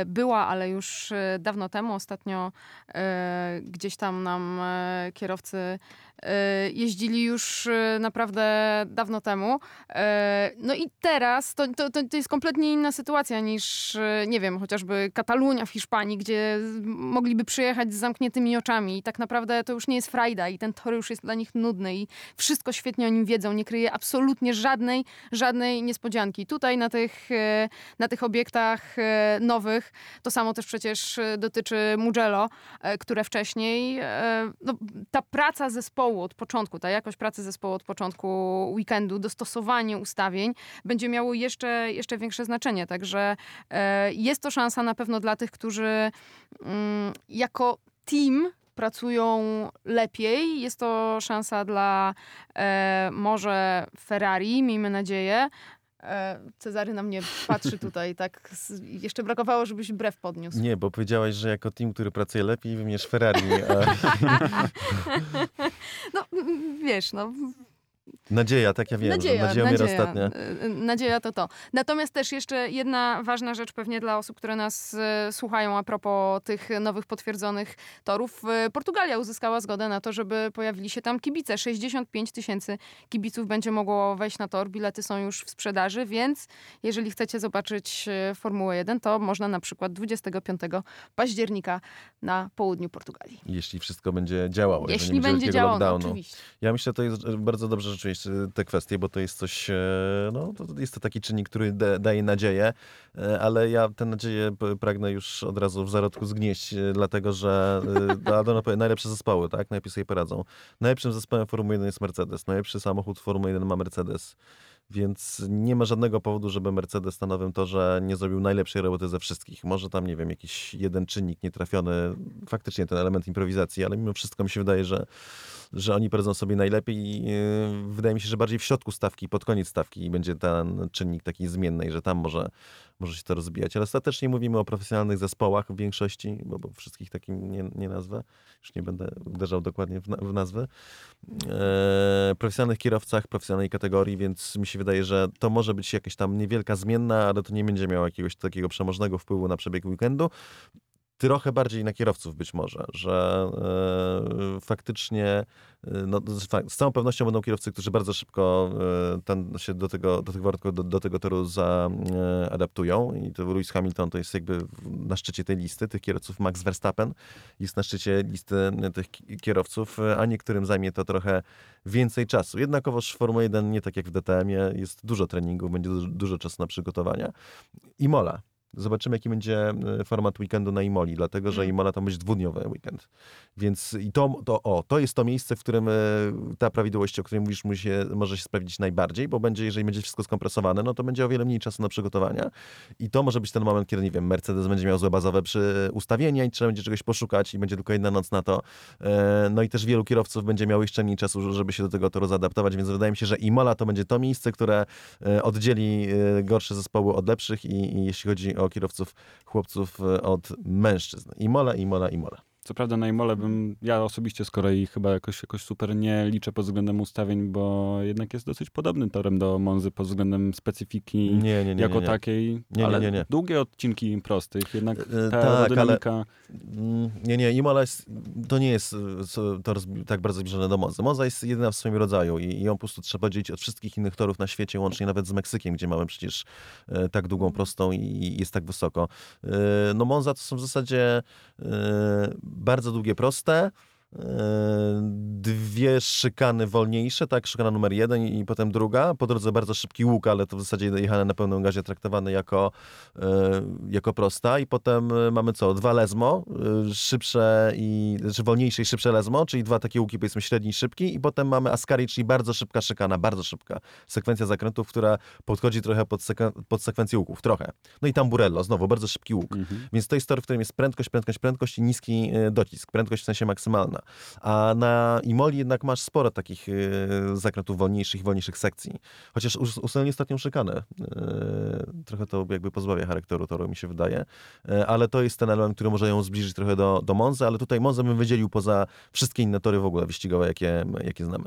była, ale już dawno temu, ostatnio gdzieś tam nam kierowcy jeździli już naprawdę dawno temu. No i teraz to, to, to jest kompletnie inna sytuacja niż, nie wiem, chociażby Katalunia w Hiszpanii, gdzie mogliby przyjechać z zamkniętymi oczami i tak naprawdę to już nie jest frajda i ten tor już jest dla nich nudny i wszystko świetnie o nim wiedzą, nie kryje absolutnie żadnej, żadnej niespodzianki. Tutaj na tych, na tych obiektach nowych, to samo też przecież dotyczy Mugello, które wcześniej, no, ta praca zespołu od początku, ta jakość pracy zespołu od początku weekendu, dostosowanie ustawień będzie miało jeszcze, jeszcze większe znaczenie, także jest to szansa na pewno dla tych, którzy mm, jako team pracują lepiej. Jest to szansa dla e, może Ferrari, miejmy nadzieję. E, Cezary na mnie patrzy tutaj, tak. Jeszcze brakowało, żebyś brew podniósł. Nie, bo powiedziałaś, że jako team, który pracuje lepiej, wymienisz Ferrari. A... no, wiesz, no Nadzieja, tak ja wiem, nadzieja, że nadzieja, nadzieja ostatnia. Nadzieja to to. Natomiast też jeszcze jedna ważna rzecz pewnie dla osób, które nas słuchają a propos tych nowych potwierdzonych torów. Portugalia uzyskała zgodę na to, żeby pojawili się tam kibice. 65 tysięcy kibiców będzie mogło wejść na tor. Bilety są już w sprzedaży, więc jeżeli chcecie zobaczyć Formułę 1, to można na przykład 25 października na południu Portugalii. Jeśli wszystko będzie działało. Jeśli będzie działało, no, oczywiście. Ja myślę, że to jest bardzo dobrze rzeczywiście te kwestie, bo to jest coś, e, no jest to taki czynnik, który da, daje nadzieję, e, ale ja tę nadzieję pragnę już od razu w zarodku zgnieść, e, dlatego że powie, najlepsze zespoły, tak? Najlepiej sobie poradzą. Najlepszym zespołem Formuły 1 jest Mercedes. Najlepszy samochód Formuły 1 ma Mercedes. Więc nie ma żadnego powodu, żeby Mercedes na nowym torze nie zrobił najlepszej roboty ze wszystkich. Może tam, nie wiem, jakiś jeden czynnik nietrafiony, faktycznie ten element improwizacji, ale mimo wszystko mi się wydaje, że, że oni poradzą sobie najlepiej i yy, wydaje mi się, że bardziej w środku stawki, pod koniec stawki będzie ten czynnik taki zmienny, że tam może, może się to rozbijać. Ale ostatecznie mówimy o profesjonalnych zespołach w większości, bo, bo wszystkich takim nie, nie nazwę, już nie będę uderzał dokładnie w, w nazwy. E, profesjonalnych kierowcach, profesjonalnej kategorii, więc mi się wydaje, że to może być jakaś tam niewielka zmienna, ale to nie będzie miało jakiegoś takiego przemożnego wpływu na przebieg weekendu trochę bardziej na kierowców być może, że e, faktycznie e, no, z całą pewnością będą kierowcy, którzy bardzo szybko e, ten, się do tego, do tych warunków, do, do, tego toru zaadaptują i to Lewis Hamilton to jest jakby na szczycie tej listy tych kierowców, Max Verstappen jest na szczycie listy tych kierowców, a niektórym zajmie to trochę więcej czasu. Jednakowoż w Formule 1 nie tak jak w DTM-ie, jest dużo treningu, będzie dużo, dużo czasu na przygotowania. I Mola, Zobaczymy, jaki będzie e, format weekendu na Imoli, dlatego że mm. Imola to będzie dwudniowy weekend. Więc i to, to, o, to jest to miejsce, w którym e, ta prawidłowość, o której mówisz, się, może się sprawdzić najbardziej, bo będzie, jeżeli będzie wszystko skompresowane, no to będzie o wiele mniej czasu na przygotowania. I to może być ten moment, kiedy, nie wiem, Mercedes będzie miał złe bazowe przy ustawienia i trzeba będzie czegoś poszukać i będzie tylko jedna noc na to. E, no i też wielu kierowców będzie miało jeszcze mniej czasu, żeby się do tego toru zaadaptować, więc wydaje mi się, że Imola to będzie to miejsce, które oddzieli gorsze zespoły od lepszych i, i jeśli chodzi o kierowców, chłopców e, od mężczyzn. I mola, i mola, i mola. Co prawda na Imole bym, ja osobiście z kolei chyba jakoś, jakoś super nie liczę pod względem ustawień, bo jednak jest dosyć podobnym torem do Monzy pod względem specyfiki nie, nie, nie, jako takiej, ale długie odcinki prostych, jednak e, ta tak, aerodynamika... Ale, mm, nie, nie, Imola jest, to nie jest tor tak bardzo zbliżony do Monzy. Monza jest jedyna w swoim rodzaju i, ją po prostu trzeba dzielić od wszystkich innych torów na świecie, łącznie nawet z Meksykiem, gdzie mamy przecież e, tak długą prostą i, jest tak wysoko. E, no Monza to są w zasadzie bardzo długie, proste. E, dwie szykany wolniejsze, tak, szykana numer jeden i potem druga, po drodze bardzo szybki łuk, ale to w zasadzie jechane na pełnym gazie traktowane jako, e, jako prosta. I potem e, mamy co, dwa lesmo, szybsze i, znaczy wolniejsze i szybsze lesmo, czyli dwa takie łuki powiedzmy średni i szybki. I potem mamy Ascari, czyli bardzo szybka szykana, bardzo szybka sekwencja zakrętów, która podchodzi trochę pod, pod sekwencję łuków, trochę. No i Tamburello, znowu bardzo szybki łuk, mhm. więc to jest tor, w którym jest prędkość, prędkość, prędkość i niski docisk, prędkość w sensie maksymalna. A na Imoli jednak masz sporo takich y, zakrętów wolniejszych i wolniejszych sekcji. Chociaż usunęli ostatnią szykanę. Y, trochę to jakby pozbawia charakteru toru, mi się wydaje. Y, ale to jest ten element, który może ją zbliżyć trochę do, do Monzy, ale tutaj Monzę bym wydzielił poza wszystkie inne tory w ogóle wyścigowe, jakie, jakie znamy.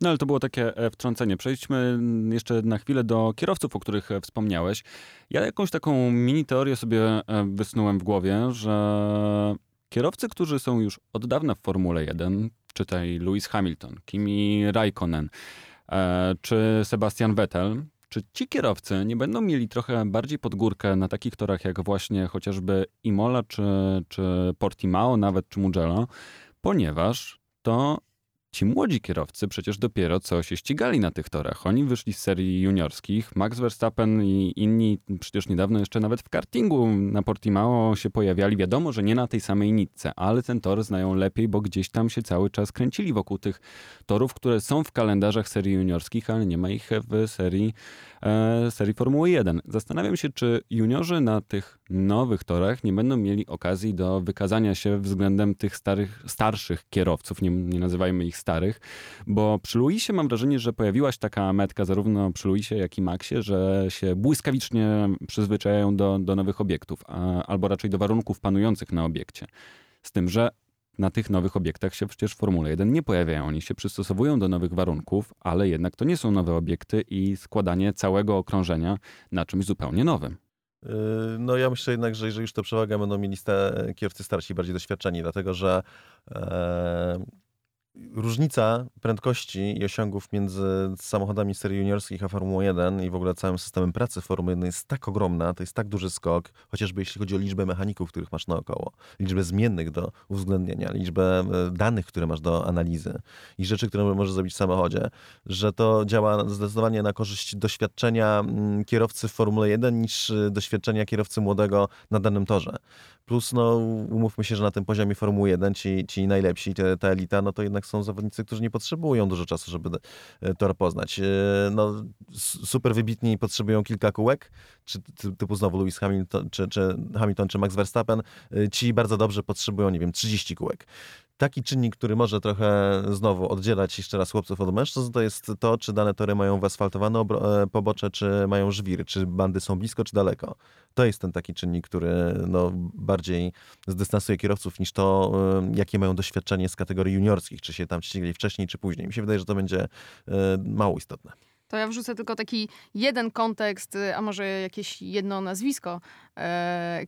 No ale to było takie e, wtrącenie. Przejdźmy jeszcze na chwilę do kierowców, o których e, wspomniałeś. Ja jakąś taką mini teorię sobie e, wysnułem w głowie, że Kierowcy, którzy są już od dawna w Formule 1, czytaj Lewis Hamilton, Kimi Raikkonen e, czy Sebastian Vettel, czy ci kierowcy nie będą mieli trochę bardziej pod górkę na takich torach jak właśnie chociażby Imola, czy, czy Portimao, nawet czy Mugello, ponieważ to Ci młodzi kierowcy przecież dopiero co się ścigali na tych torach. Oni wyszli z serii juniorskich. Max Verstappen i inni przecież niedawno jeszcze nawet w kartingu na Portimao się pojawiali. Wiadomo, że nie na tej samej nitce, ale ten tor znają lepiej, bo gdzieś tam się cały czas kręcili wokół tych torów, które są w kalendarzach serii juniorskich, ale nie ma ich w serii serii Formuły 1. Zastanawiam się, czy juniorzy na tych nowych torach nie będą mieli okazji do wykazania się względem tych starych, starszych kierowców, nie, nie nazywajmy ich starych, bo przy Luisie mam wrażenie, że pojawiła się taka metka zarówno przy Luisie, jak i Maxie, że się błyskawicznie przyzwyczajają do, do nowych obiektów, a, albo raczej do warunków panujących na obiekcie. Z tym, że na tych nowych obiektach się przecież w Formule 1 nie pojawiają. Oni się przystosowują do nowych warunków, ale jednak to nie są nowe obiekty i składanie całego okrążenia na czymś zupełnie nowym. Yy, no ja myślę jednak, że jeżeli już to przewaga będą mieli kierowcy starsi, bardziej doświadczeni, dlatego że e, różnica prędkości i osiągów między samochodami serii juniorskich a Formułą 1 i w ogóle całym systemem pracy Formuły 1 jest tak ogromna, to jest tak duży skok, chociażby jeśli chodzi o liczbę mechaników, których masz naokoło, liczbę zmiennych do uwzględnienia, liczbę e, danych, które masz do analizy i rzeczy, które możesz zrobić w samochodzie, że to działa zdecydowanie na korzyść doświadczenia mm, kierowcy w Formule 1 niż e, doświadczenia kierowcy młodego na danym torze. Plus, no, umówmy się, że na tym poziomie Formuły 1 ci, ci najlepsi, te, ta elita, no to jednak są zawodnicy, którzy nie potrzebują dużo czasu, żeby e, tor poznać. E, no, super wybitni potrzebują kilka kółek, czy typu znowu Lewis Hamilton, czy, czy Hamilton, czy Max Verstappen. E, ci bardzo dobrze potrzebują, nie wiem, 30 kółek taki czynnik, który może trochę znowu oddzielać jeszcze raz chłopców od mężczyzn, to jest to, czy dane tory mają wyasfaltowane pobocze, czy mają żwiry, czy bandy są blisko, czy daleko. To jest ten taki czynnik, który no, bardziej zdystansuje kierowców niż to, jakie mają doświadczenie z kategorii juniorskich, czy się tam ścigali wcześniej, czy później. Mi się wydaje, że to będzie mało istotne. To ja wrzucę tylko taki jeden kontekst, a może jakieś jedno nazwisko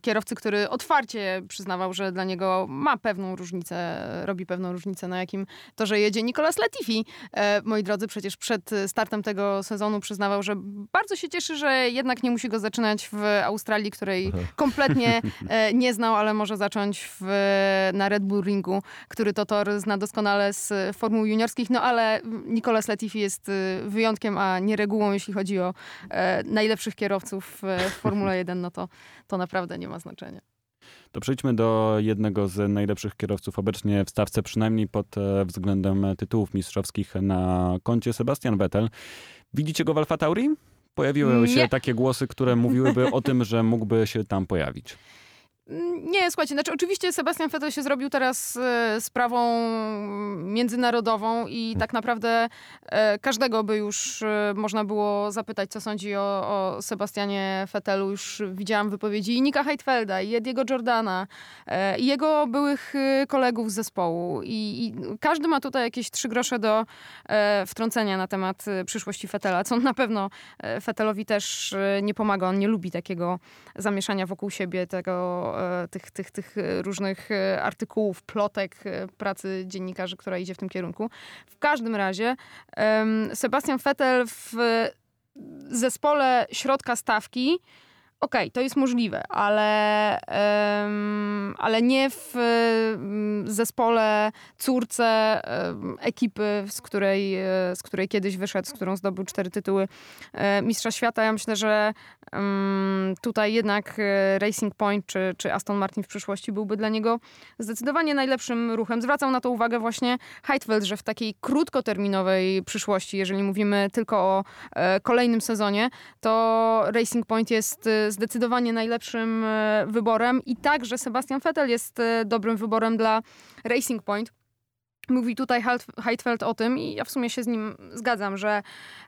kierowcy, który otwarcie przyznawał, że dla niego ma pewną różnicę, robi pewną różnicę, na jakim torze jedzie Nicolas Latifi. E, moi drodzy, przecież przed startem tego sezonu przyznawał, że bardzo się cieszy, że jednak nie musi go zaczynać w Australii, której kompletnie e, nie znał, ale może zacząć w, na Red Bull Ringu, który to tor zna doskonale z formuł juniorskich, no ale Nicolas Latifi jest e, wyjątkiem, a nie regułą, jeśli chodzi o e, najlepszych kierowców w Formule 1, no to, to naprawdę nie ma znaczenia. To przejdźmy do jednego z najlepszych kierowców obecnie w stawce, przynajmniej pod e, względem tytułów mistrzowskich na koncie Sebastian Vettel. Widzicie go w Alfa Tauri? Pojawiły się takie głosy, które mówiłyby o tym, że mógłby się tam pojawić. Nie, słuchajcie, znaczy oczywiście Sebastian Vettel się zrobił teraz e, sprawą międzynarodową i hmm. tak naprawdę e, każdego by już e, można było zapytać, co sądzi o, o Sebastianie Vettelu. Już widziałam wypowiedzi i Nika Heidfelda, i Ediego Jordana, e, i jego byłych e, kolegów z zespołu. I, I, każdy ma tutaj jakieś trzy grosze do e, wtrącenia na temat przyszłości Vettela, co na pewno Vettelowi też nie pomaga. On nie lubi takiego zamieszania wokół siebie, tego E, tych, tych, tych różnych e, artykułów, plotek e, pracy dziennikarzy, która idzie w tym kierunku. W każdym razie Sebastian Vettel w zespole środka stawki okej, okay, to jest możliwe, ale, um, ale nie w um, zespole córce um, ekipy, z której, z której kiedyś wyszedł, z którą zdobył cztery tytuły e, Mistrza Świata. Ja myślę, że tutaj jednak e, Racing Point czy, czy Aston Martin w przyszłości byłby dla niego zdecydowanie najlepszym ruchem. Zwracał na to uwagę właśnie Heidfeld, że w takiej krótkoterminowej przyszłości, jeżeli mówimy tylko o e, kolejnym sezonie, to Racing Point jest zdecydowanie najlepszym e, wyborem i także Sebastian Vettel jest e, dobrym wyborem dla Racing Point. Mówi tutaj Heidfeld o tym i ja w sumie się z nim zgadzam, że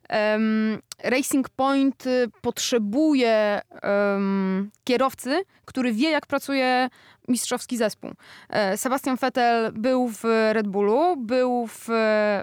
um, Racing Point y, potrzebuje um, kierowcy, który wie, jak pracuje mistrzowski zespół. E, Sebastian Vettel był w Red Bullu, był w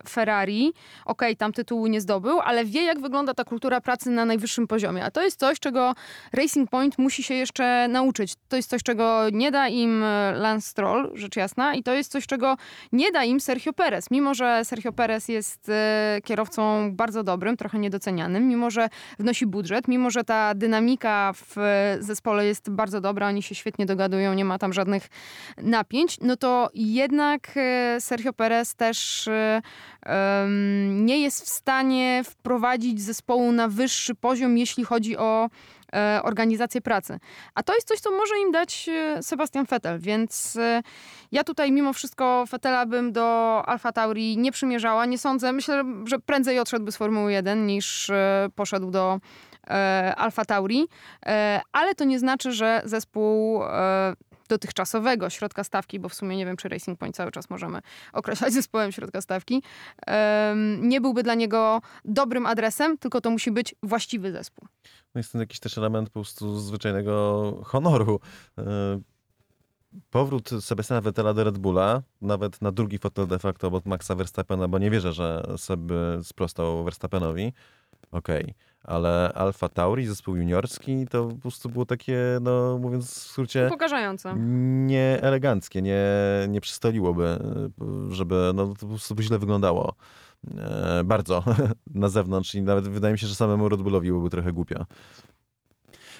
Ferrari. Okej, okay, tam tytułu nie zdobył, ale wie, jak wygląda ta kultura pracy na najwyższym poziomie. A to jest coś, czego Racing Point musi się jeszcze nauczyć. To jest coś, czego nie da im Lance Stroll, rzecz jasna, i to jest coś, czego nie da im Sergio Perez. Mimo, że Sergio Perez jest e, kierowcą bardzo dobrym, trochę niedocenianym, mimo, że wnosi budżet, mimo, że ta dynamika w zespole jest bardzo dobra, oni się świetnie dogadują, nie ma tam żadnych napięć, no to jednak e, Sergio Perez też um, nie jest w stanie wprowadzić zespołu na wyższy poziom, jeśli chodzi o organizację pracy. A to jest coś, co może im dać Sebastian Vettel, więc ja tutaj mimo wszystko Vettela bym do Alfa Tauri nie przymierzała. Nie sądzę, myślę, że prędzej odszedłby z Formuły 1 niż poszedł do Alfa Tauri, ale to nie znaczy, że zespół dotychczasowego środka stawki, bo w sumie nie wiem, czy Racing Point cały czas możemy określać zespołem środka stawki, nie byłby dla niego dobrym adresem, tylko to musi być właściwy zespół. No jest to jakiś też element po prostu zwyczajnego honoru. E, powrót Sebastiana Vettela do Red Bulla, nawet na drugi fotel de facto obok Maxa Verstappena, bo nie wierzę, że Seb sprostał Verstappenowi. Okej. Okay ale Alfa Tauri, zespół juniorski, to po prostu było takie, no mówiąc w skrócie... Pokażające. Nie eleganckie, nie, nie przystoliłoby, żeby, no to po prostu źle wyglądało. E, bardzo na zewnątrz i nawet wydaje mi się, że samemu Red Bullowi byłoby trochę głupio.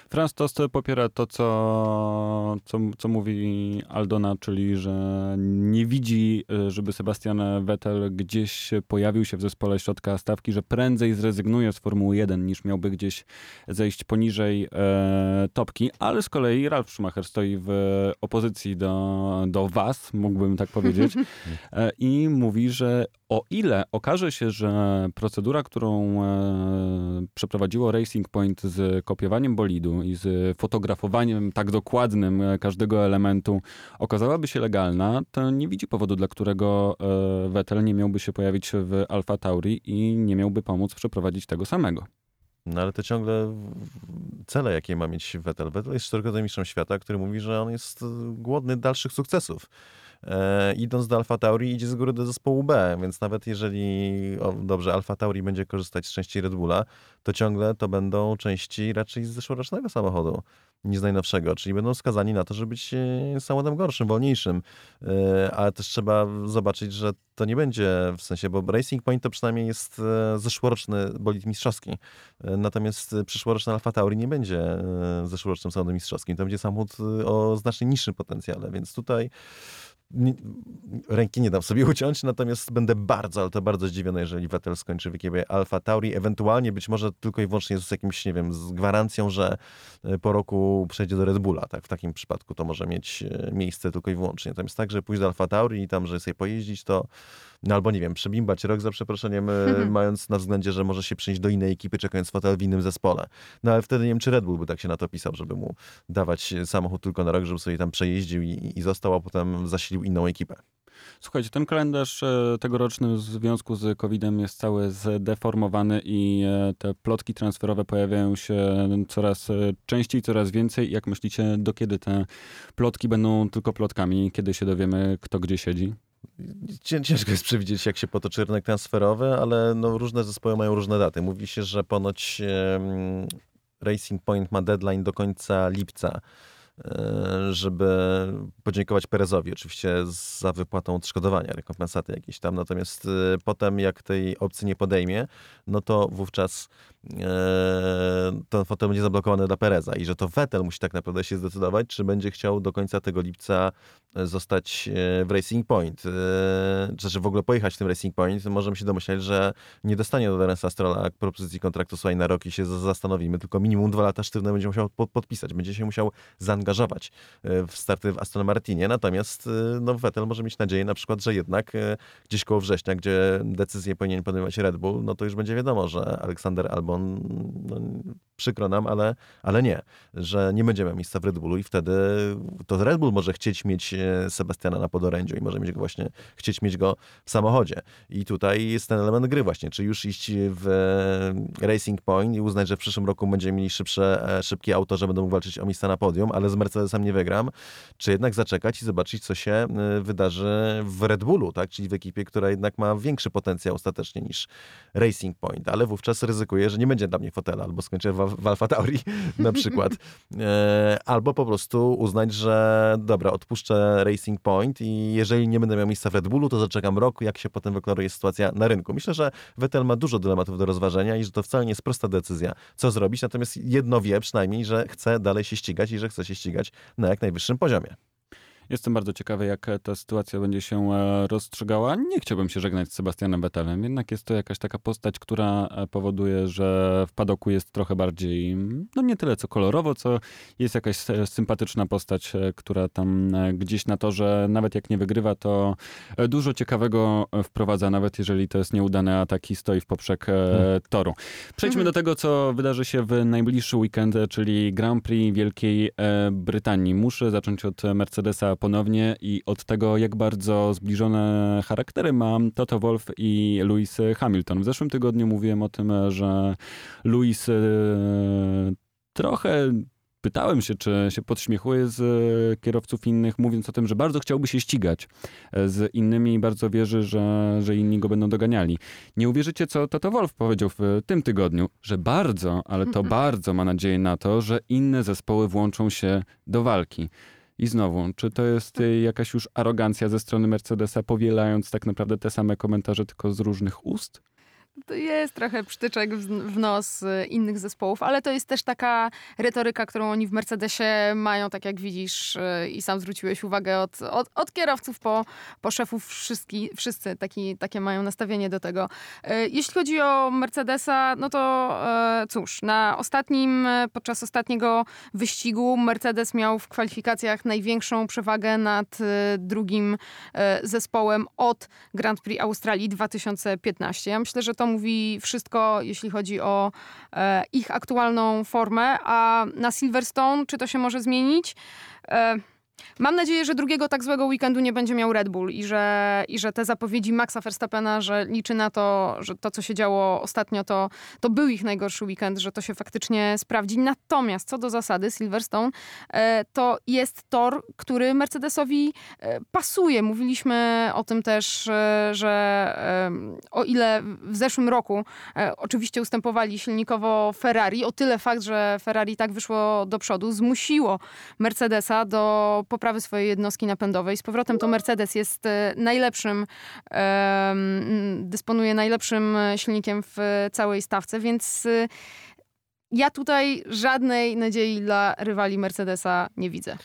Franz Tost popiera to, co, co, co mówi Aldona, czyli że nie widzi, żeby Sebastian Vettel gdzieś pojawił się w zespole środka stawki, że prędzej zrezygnuje z Formuły 1 niż miałby gdzieś zejść poniżej e, topki, ale z kolei Ralf Schumacher stoi w opozycji do, do was, mógłbym tak powiedzieć, e, i mówi, że o ile okaże się, że procedura, którą e, przeprowadziło Racing Point z kopiowaniem bolidu i z fotografowaniem tak dokładnym e, każdego elementu okazałaby się legalna, to nie widzi powodu, dla którego e, Vettel nie miałby się pojawić w Alfa Tauri i nie miałby pomóc przeprowadzić tego samego. No ale to ciągle cele, jakie ma mieć Vettel. Vettel jest czterokrotnym mistrzem świata, który mówi, że on jest głodny dalszych sukcesów e, idąc do Alfa Tauri idzie z góry do zespołu B, więc nawet jeżeli, o, dobrze, Alfa Tauri będzie korzystać z części Red Bulla, to ciągle to będą części raczej z zeszłorocznego samochodu niż z najnowszego, czyli będą skazani na to, żeby być e, samochodem gorszym, wolniejszym, e, ale też trzeba zobaczyć, że to nie będzie w sensie, bo Racing Point to przynajmniej jest e, zeszłoroczny bolid mistrzowski, natomiast przyszłoroczny Alfa Tauri nie będzie zeszłorocznym samochodem mistrzowskim, to będzie samochód o znacznie niższym potencjale, więc tutaj ręki nie dam sobie uciąć, natomiast będę bardzo, ale to bardzo zdziwiony, jeżeli Vettel skończy w Alfa Tauri, ewentualnie być może tylko i wyłącznie z jakimś, nie wiem, z gwarancją, że e, po roku przejdzie do Red Bulla, tak, w takim przypadku to może mieć e, miejsce tylko i wyłącznie. Natomiast tak, że pójść do Alfa Tauri i tam, że sobie pojeździć, to no albo nie wiem, przebimbać rok za przeproszeniem, e, mając na względzie, że może się przenieść do innej ekipy, czekając fotel w innym zespole. No ale wtedy nie wiem, czy Red Bull by tak się na to pisał, żeby mu dawać samochód tylko na rok, żeby sobie tam przejeździł i, i został, a potem zasilił inną ekipę. Słuchajcie, ten kalendarz e, tegoroczny w związku z COVID-em jest cały zdeformowany i e, te plotki transferowe pojawiają się coraz częściej, coraz więcej. Jak myślicie, do kiedy te plotki będą tylko plotkami? Kiedy się dowiemy, kto gdzie siedzi? Ciężko jest przewidzieć, jak się potoczy rynek transferowy, ale no, różne zespoły mają różne daty. Mówi się, że ponoć Racing Point ma deadline do końca lipca E, żeby podziękować Perezowi oczywiście za wypłatą odszkodowania, rekompensaty jakieś tam. Natomiast e, potem, jak tej opcji nie podejmie, no to wówczas ten fotel będzie zablokowany dla Pereza i że to Vettel musi tak naprawdę się zdecydować, czy będzie chciał do końca tego lipca zostać w Racing Point, czy że w ogóle pojechać w tym Racing Point. Możemy się domyślać, że nie dostanie do Lorenza Strolla propozycji kontraktu słuchaj na rok i się zastanowimy, tylko minimum dwa lata sztywne będzie musiał podpisać, będzie się musiał zaangażować angażować e, w starty w Aston Martinie. Natomiast e, no, Vettel może mieć nadzieję na przykład, że jednak e, gdzieś koło września, gdzie decyzję powinien podejmować Red Bull, no to już będzie wiadomo, że Aleksander man, man przykro nam, ale, ale nie, że nie będzie miał miejsca w Red Bullu i wtedy to Red Bull może chcieć mieć Sebastiana na podorędziu i może mieć go właśnie, chcieć mieć go w samochodzie. I tutaj jest ten element gry właśnie, czy już iść w Racing Point i uznać, że w przyszłym roku będziemy mieli szybsze, szybkie auto, że będą walczyć o miejsca na podium, ale z Mercedesem nie wygram, czy jednak zaczekać i zobaczyć, co się wydarzy w Red Bullu, tak? czyli w ekipie, która jednak ma większy potencjał ostatecznie niż Racing Point, ale wówczas ryzykuję, że nie będzie dla mnie fotela, albo skończę w, w Alfa Tauri na przykład, e, albo po prostu uznać, że dobra, odpuszczę Racing Point i jeżeli nie będę miał miejsca w Red Bullu, to zaczekam rok, jak się potem wyklaruje sytuacja na rynku. Myślę, że Vettel ma dużo dylematów do rozważenia i że to wcale nie jest prosta decyzja, co zrobić, natomiast jedno wie przynajmniej, że chce dalej się ścigać i że chce się ścigać ścigać na jak najwyższym poziomie. Jestem bardzo ciekawy, jak ta sytuacja będzie się e, rozstrzygała. Nie chciałbym się żegnać z Sebastianem Vettelem, jednak jest to jakaś taka postać, która e, powoduje, że w padoku jest trochę bardziej, no nie tyle co kolorowo, co jest jakaś sympatyczna postać, e, która tam gdzieś na to, że nawet jak nie wygrywa, to dużo ciekawego wprowadza, nawet jeżeli to jest nieudane ataki, stoi w poprzek hmm. toru. Przejdźmy hmm. do tego, co wydarzy się w najbliższy weekend, czyli Grand Prix Wielkiej Brytanii. Muszę zacząć od Mercedesa ponownie i od tego, jak bardzo zbliżone charaktery ma Toto Wolf i Lewis Hamilton. W zeszłym tygodniu mówiłem o tym, że Lewis e, trochę pytałem się, czy się podśmiechuje z kierowców innych, mówiąc o tym, że bardzo chciałby się ścigać z innymi i bardzo wierzy, że, że inni go będą doganiali. Nie uwierzycie, co Toto Wolf powiedział w tym tygodniu, że bardzo, ale to bardzo ma nadzieję na to, że inne zespoły włączą się do walki. I znowu, czy to jest e, jakaś już arogancja ze strony Mercedesa, powielając tak naprawdę te same komentarze, tylko z różnych ust? To jest trochę przytyczek w, nos y, innych zespołów, ale to jest też taka retoryka, którą oni w Mercedesie mają, tak jak widzisz y, i sam zwróciłeś uwagę od, od, od kierowców po, po szefów, wszyscy, wszyscy taki, takie mają nastawienie do tego. Y, jeśli chodzi o Mercedesa, no to cóż, na ostatnim, podczas ostatniego wyścigu Mercedes miał w kwalifikacjach największą przewagę nad drugim zespołem od Grand Prix Australii 2015. Ja myślę, że to to mówi wszystko, jeśli chodzi o e, ich aktualną formę. A na Silverstone, czy to się może zmienić? Mam nadzieję, że drugiego tak złego weekendu nie będzie miał Red Bull i że, i że te zapowiedzi Maxa Verstappena, że liczy na to, że to, co się działo ostatnio, to, to był ich najgorszy weekend, że to się faktycznie sprawdzi. Natomiast co do zasady, Silverstone e, to jest tor, który Mercedesowi e, pasuje. Mówiliśmy o tym też, e, że o ile w zeszłym roku oczywiście ustępowali silnikowo Ferrari, o tyle fakt, że Ferrari tak wyszło do przodu, zmusiło Mercedesa do poprawy swojej jednostki napędowej. Z powrotem to Mercedes jest e, najlepszym, dysponuje najlepszym silnikiem w całej stawce, więc e, ja tutaj żadnej nadziei dla rywali Mercedesa nie widzę.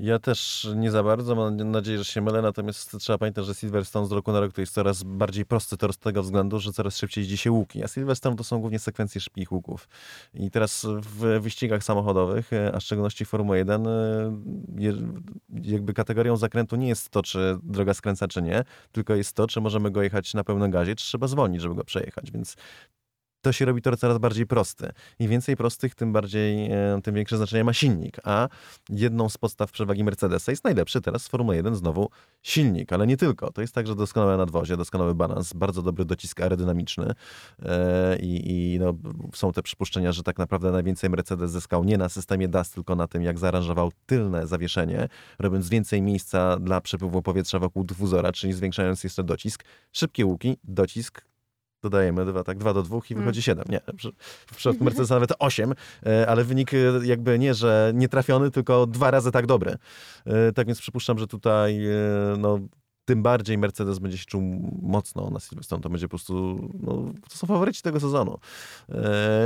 Ja też nie za bardzo, mam nadzieję, że się mylę, natomiast trzeba pamiętać, że Silverstone z roku na rok to jest coraz bardziej prosty tor z tego względu, że coraz szybciej jeździ się łuki, a Silverstone to są głównie sekwencje szybkich łuków. I teraz w wyścigach samochodowych, e, a w szczególności Formuły 1, e, jakby kategorią zakrętu nie jest to, czy droga skręca, czy nie, tylko jest to, czy możemy go jechać na pełnym gazie, czy trzeba zwolnić, żeby go przejechać, więc to się robi tor coraz bardziej prosty. Im więcej prostych, tym bardziej, e, tym większe znaczenie ma silnik. A jedną z podstaw przewagi Mercedesa jest najlepszy teraz z Formuły 1 znowu silnik, ale nie tylko. To jest także doskonałe nadwozie, doskonały balans, bardzo dobry docisk aerodynamiczny e, i, i no, są te przypuszczenia, że tak naprawdę najwięcej Mercedes zyskał nie na systemie DAS, tylko na tym, jak zaaranżował tylne zawieszenie, robiąc więcej miejsca dla przepływu powietrza wokół dyfuzora, czyli zwiększając jeszcze docisk. Szybkie łuki, docisk, dodajemy dwa, tak, dwa do dwóch i mm. wychodzi siedem. Nie, w przypadku Mercedesa nawet osiem, e, ale wynik e, jakby nie, że nie trafiony, tylko dwa razy tak dobry. E, tak więc przypuszczam, że tutaj no, tym bardziej Mercedes będzie się czuł mocno na Silverstone. To będzie po prostu, no, to są faworyci tego sezonu.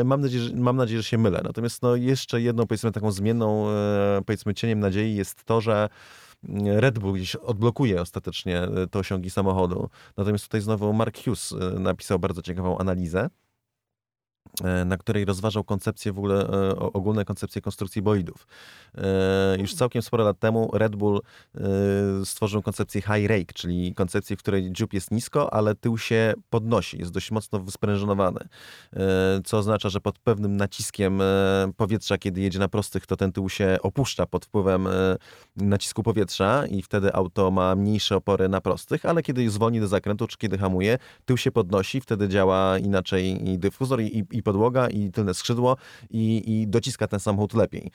mam, nadzieję, że, mam nadzieję, że się mylę. Natomiast no, jeszcze jedną, powiedzmy, taką zmienną, powiedzmy, cieniem nadziei jest to, że Red Bull gdzieś odblokuje ostatecznie e, te osiągi samochodu. Natomiast tutaj znowu Mark Hughes e, napisał bardzo ciekawą analizę na której rozważał koncepcję w ogóle, e, ogólne koncepcje konstrukcji bolidów. E, już całkiem sporo lat temu Red Bull stworzył koncepcję high rake, czyli koncepcję, w której dziób jest nisko, ale tył się podnosi, jest dość mocno wysprężonowany, co oznacza, że pod pewnym naciskiem powietrza, kiedy jedzie na prostych, to ten tył się opuszcza pod wpływem nacisku powietrza i wtedy auto ma mniejsze opory na prostych, ale kiedy zwolni do zakrętu, czy kiedy hamuje, tył się podnosi, wtedy działa inaczej i dyfuzor i, i podłoga, i tylne skrzydło i, i dociska ten samochód lepiej.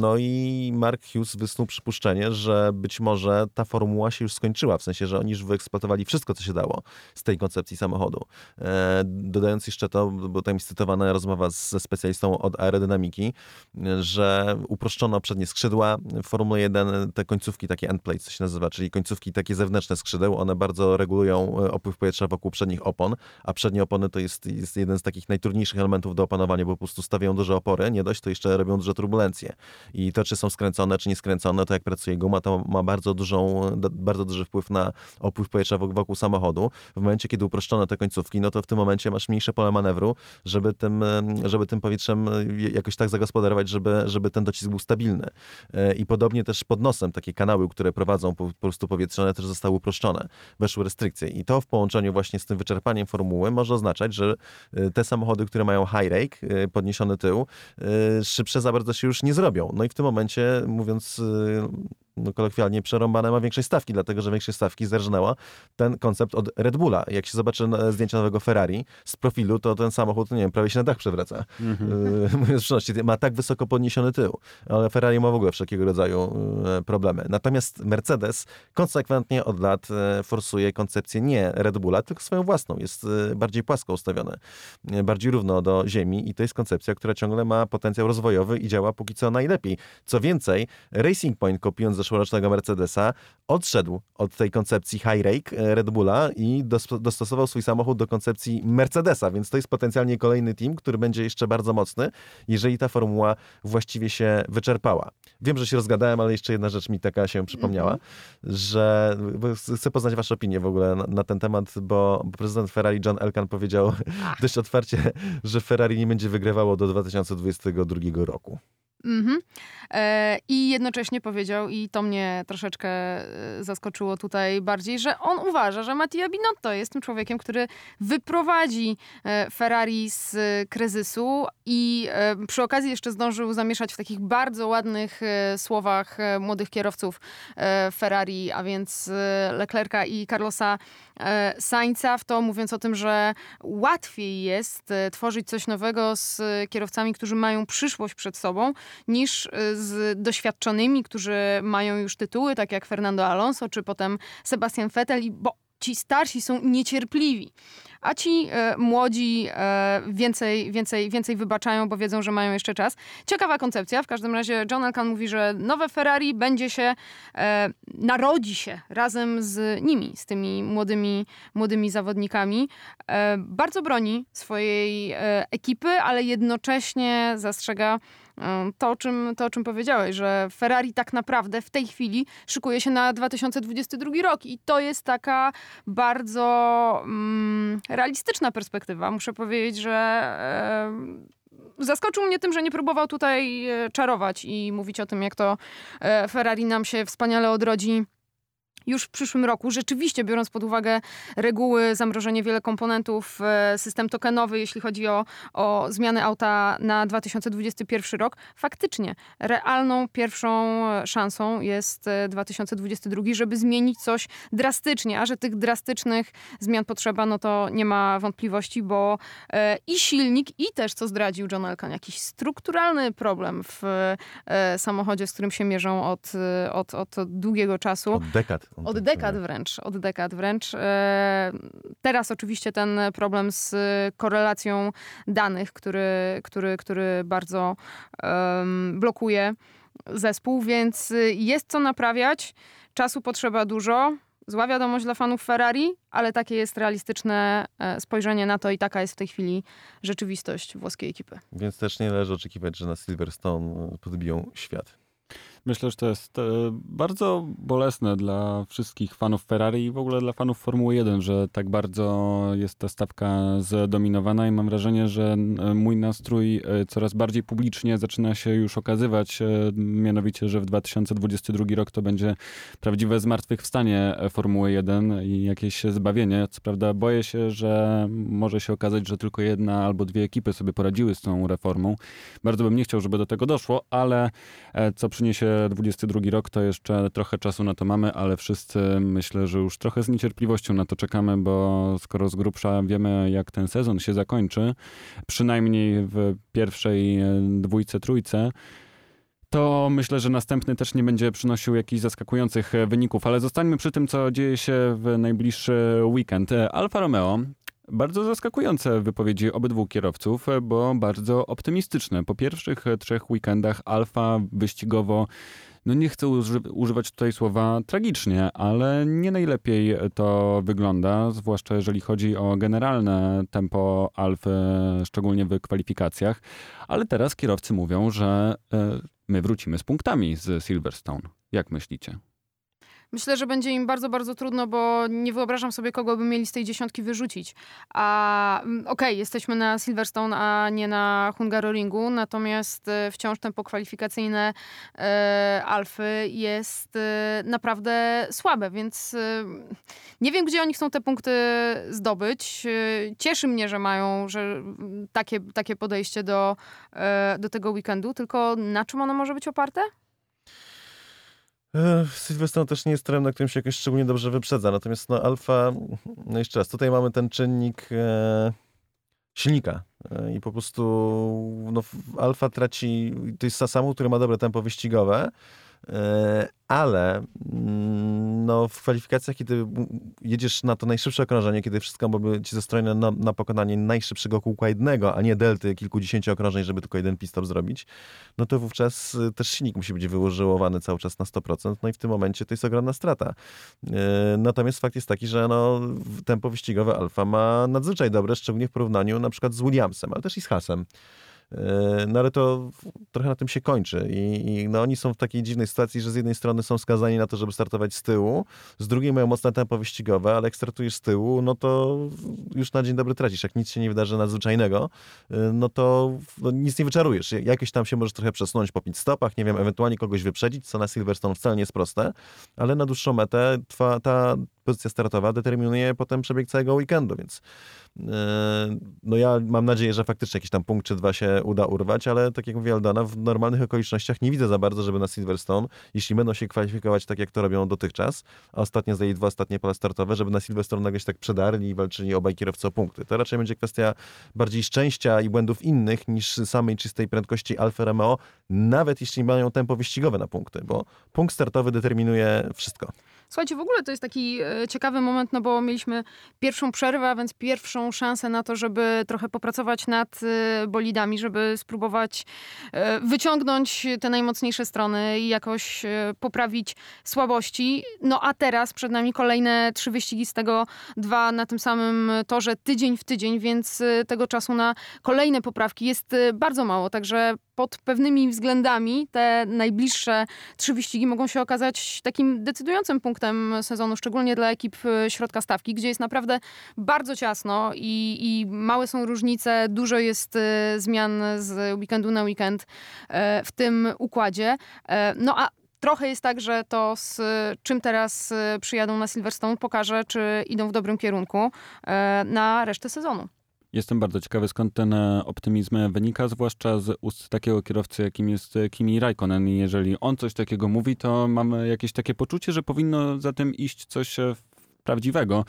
No i Mark Hughes wysnuł przypuszczenie, że być może ta formuła się już skończyła, w sensie, że oni już wyeksploatowali wszystko, co się dało z tej koncepcji samochodu. Dodając jeszcze to, bo tam jest cytowana rozmowa ze specjalistą od aerodynamiki, że uproszczono przednie skrzydła. W Formule 1 te końcówki, takie endplates, co się nazywa, czyli końcówki takie zewnętrzne skrzydeł, one bardzo regulują e, opływ powietrza wokół przednich opon, a przednie opony to jest, jest jeden z takich najtrudniejszych elementów do opanowania, bo po prostu stawiają duże opory, nie dość, to jeszcze robią duże turbulencje. I to, czy są skręcone, czy nie skręcone, to jak pracuje guma, to ma bardzo, dużą, bardzo duży wpływ na opływ powietrza wokół samochodu. W momencie, kiedy uproszczono te końcówki, no to w tym momencie masz mniejsze pole manewru, żeby tym, żeby tym powietrzem jakoś tak zagospodarować, żeby, żeby ten docisk był stabilny. E, I podobnie też pod nosem takie kanały, które prowadzą po, prostu powietrze, one też zostały uproszczone. Weszły restrykcje. I to w połączeniu właśnie z tym wyczerpaniem formuły może oznaczać, że te samochody, które mają high rake, y, podniesiony tył, y, szybsze za bardzo się już nie zrobią. No i w tym momencie, mówiąc y, no, kolokwialnie przerąbane, ma większej stawki, dlatego że większej stawki zerżnęła ten koncept od Red Bulla. Jak się zobaczy zdjęcia nowego Ferrari z profilu, to ten samochód, nie wiem, prawie się na dach przewraca. Mhm. W ma tak wysoko podniesiony tył, ale Ferrari ma w ogóle wszelkiego rodzaju problemy. Natomiast Mercedes konsekwentnie od lat forsuje koncepcję nie Red Bulla, tylko swoją własną. Jest bardziej płasko ustawione, bardziej równo do ziemi i to jest koncepcja, która ciągle ma potencjał rozwojowy i działa póki co najlepiej. Co więcej, Racing Point, kopiując zeszłorocznego Mercedesa, odszedł od tej koncepcji high rake e, Red Bulla i dostosował swój samochód do koncepcji Mercedesa, więc to jest potencjalnie kolejny team, który będzie jeszcze bardzo mocny, jeżeli ta formuła właściwie się wyczerpała. Wiem, że się rozgadałem, ale jeszcze jedna rzecz mi taka się przypomniała, mm -hmm. że chcę poznać wasze opinie w ogóle na, na, ten temat, bo prezydent Ferrari John Elkan powiedział Ach. dość otwarcie, że Ferrari nie będzie wygrywało do 2022 roku. Mhm. E, I jednocześnie powiedział, i to mnie troszeczkę e, zaskoczyło tutaj bardziej, że on uważa, że Mattia Binotto jest tym człowiekiem, który wyprowadzi e, Ferrari z kryzysu i przy okazji jeszcze zdążył zamieszać w takich bardzo ładnych słowach młodych kierowców Ferrari, a więc Leclerca i Carlosa Sainza w to, mówiąc o tym, że łatwiej jest tworzyć coś nowego z kierowcami, którzy mają przyszłość przed sobą, niż y, z doświadczonymi, którzy mają już tytuły, tak jak Fernando Alonso, czy potem Sebastian Vettel, bo ci starsi są niecierpliwi, a ci e, młodzi e, więcej, więcej, więcej wybaczają, bo wiedzą, że mają jeszcze czas. Ciekawa koncepcja. W każdym razie John Elkan mówi, że nowe Ferrari będzie się, e, narodzi się razem z nimi, z tymi młodymi, młodymi zawodnikami. E, bardzo broni swojej e, ekipy, ale jednocześnie zastrzega to o, czym, to, o czym powiedziałeś, że Ferrari tak naprawdę w tej chwili szykuje się na 2022 rok i to jest taka bardzo mm, realistyczna perspektywa. Muszę powiedzieć, że zaskoczył mnie tym, że nie próbował tutaj e, czarować i mówić o tym, jak to e, Ferrari nam się wspaniale odrodzi już w przyszłym roku. Rzeczywiście, biorąc pod uwagę reguły, zamrożenie wiele komponentów, e, system tokenowy, jeśli chodzi o, o zmianę auta na 2021 rok, faktycznie realną pierwszą szansą jest 2022, e, żeby zmienić coś drastycznie, a że tych drastycznych zmian potrzeba, no to nie ma wątpliwości, bo e, i silnik, i też, co zdradził John Elkan, jakiś strukturalny problem w samochodzie, z którym się mierzą od, od, od długiego czasu. Od dekad. Od dekad wręcz, od dekad wręcz. E, teraz oczywiście ten problem z korelacją danych, który, który, który bardzo um, blokuje zespół, więc jest co naprawiać. Czasu potrzeba dużo. Zła wiadomość dla fanów Ferrari, ale takie jest realistyczne e, spojrzenie na to i taka jest w tej chwili rzeczywistość włoskiej ekipy. Więc też nie należy oczekiwać, że na Silverstone podbiją świat. Myślę, że to jest e, bardzo bolesne dla wszystkich fanów Ferrari i w ogóle dla fanów Formuły 1, że tak bardzo jest ta stawka zdominowana i mam wrażenie, że mój nastrój e, coraz bardziej publicznie zaczyna się już okazywać, e, mianowicie, że w 2022 rok to będzie prawdziwe zmartwychwstanie Formuły 1 i jakieś zbawienie. Co prawda boję się, że może się okazać, że tylko jedna albo dwie ekipy sobie poradziły z tą reformą. Bardzo bym nie chciał, żeby do tego doszło, ale co przyniesie 2022 rok, to jeszcze trochę czasu na to mamy, ale wszyscy myślę, że już trochę z niecierpliwością na to czekamy, bo skoro z grubsza wiemy, jak ten sezon się zakończy, przynajmniej w pierwszej e, dwójce, trójce, to myślę, że następny też nie będzie przynosił jakichś zaskakujących e, wyników, ale zostańmy przy tym, co dzieje się w najbliższy weekend. E, Alfa Romeo bardzo zaskakujące wypowiedzi obydwu kierowców, bo bardzo optymistyczne. Po pierwszych trzech weekendach Alfa wyścigowo no nie chcę używać tutaj słowa tragicznie, ale nie najlepiej to wygląda, zwłaszcza jeżeli chodzi o generalne tempo Alfy, szczególnie w kwalifikacjach. Ale teraz kierowcy mówią, że e, my wrócimy z punktami z Silverstone. Jak myślicie? Myślę, że będzie im bardzo, bardzo trudno, bo nie wyobrażam sobie, kogo by mieli z tej dziesiątki wyrzucić. A mm, okej, okay, jesteśmy na Silverstone, a nie na Hungaroringu, natomiast e, wciąż tempo kwalifikacyjne e, Alfy jest e, naprawdę słabe, więc e, nie wiem, gdzie oni chcą te punkty zdobyć. E, cieszy mnie, że mają że mm, takie, takie podejście do, e, do tego weekendu, tylko na czym ono może być oparte? Silverstone też nie jest trem, na którym się jakoś szczególnie dobrze wyprzedza. Natomiast no, Alfa, no jeszcze raz, tutaj mamy ten czynnik e, silnika. E, I po prostu no, Alfa traci, to jest Sasamu, który ma dobre tempo wyścigowe, e, ale mm, no, w kwalifikacjach, kiedy jedziesz na to najszybsze okrążenie, kiedy wszystko byłoby ci zestrojone na, na pokonanie najszybszego kółka jednego, a nie delty kilkudziesięciu okrążeń, żeby tylko jeden pit stop zrobić, no to wówczas y, też silnik musi być wyłożowany cały czas na 100%, no i w tym momencie to jest ogromna strata. Y, natomiast fakt jest taki, że no, tempo wyścigowe Alfa ma nadzwyczaj dobre, szczególnie w porównaniu na przykład z Williamsem, ale też i z Hasem. E, no ale to trochę na tym się kończy I, i, no, oni są w takiej dziwnej sytuacji, że z jednej strony są skazani na to, żeby startować z tyłu, z drugiej mają mocne tempo wyścigowe, ale jak startujesz z tyłu, no to już na dzień dobry tracisz. Jak nic się nie wydarzy nadzwyczajnego, e, no to no, nic nie wyczarujesz. Jakieś tam się możesz trochę przesunąć po pit stopach, nie wiem, ewentualnie kogoś wyprzedzić, co na Silverstone wcale nie jest proste, ale na dłuższą metę twa, ta pozycja startowa determinuje potem przebieg całego weekendu, więc no ja mam nadzieję, że faktycznie jakiś tam punkt czy dwa się uda urwać, ale tak jak mówi Aldana, w normalnych okolicznościach nie widzę za bardzo, żeby na Silverstone, jeśli będą się kwalifikować tak, jak to robią dotychczas, a ostatnio zdali dwa ostatnie pola startowe, żeby na Silverstone nagle się tak przedarli i walczyli obaj kierowcy o punkty. To raczej będzie kwestia bardziej szczęścia i błędów innych niż samej czystej prędkości Alfa Romeo, nawet jeśli mają tempo wyścigowe na punkty, bo punkt startowy determinuje wszystko. Słuchajcie, w ogóle to jest taki e, ciekawy moment, no bo mieliśmy pierwszą przerwę, a więc pierwszą szansę na to, żeby trochę popracować nad e, bolidami, żeby spróbować e, wyciągnąć te najmocniejsze strony i jakoś poprawić słabości. No a teraz przed nami kolejne trzy wyścigi, z tego dwa na tym samym torze tydzień w tydzień, więc tego czasu na kolejne poprawki jest bardzo mało, także pod pewnymi względami te najbliższe trzy wyścigi mogą się okazać takim decydującym punktem sezonu, szczególnie dla ekip e, środka stawki, gdzie jest naprawdę bardzo ciasno i, i małe są różnice, dużo jest e, zmian z weekendu na weekend e, w tym układzie. No a Trochę jest tak, że to z czym teraz przyjadą na Silverstone pokaże, czy idą w dobrym kierunku na resztę sezonu. Jestem bardzo ciekawy, skąd ten e, optymizm wynika, zwłaszcza z ust takiego kierowcy, jakim jest Kimi Raikkonen. Jeżeli on coś takiego mówi, to mamy jakieś takie poczucie, że powinno za tym iść coś e, prawdziwego,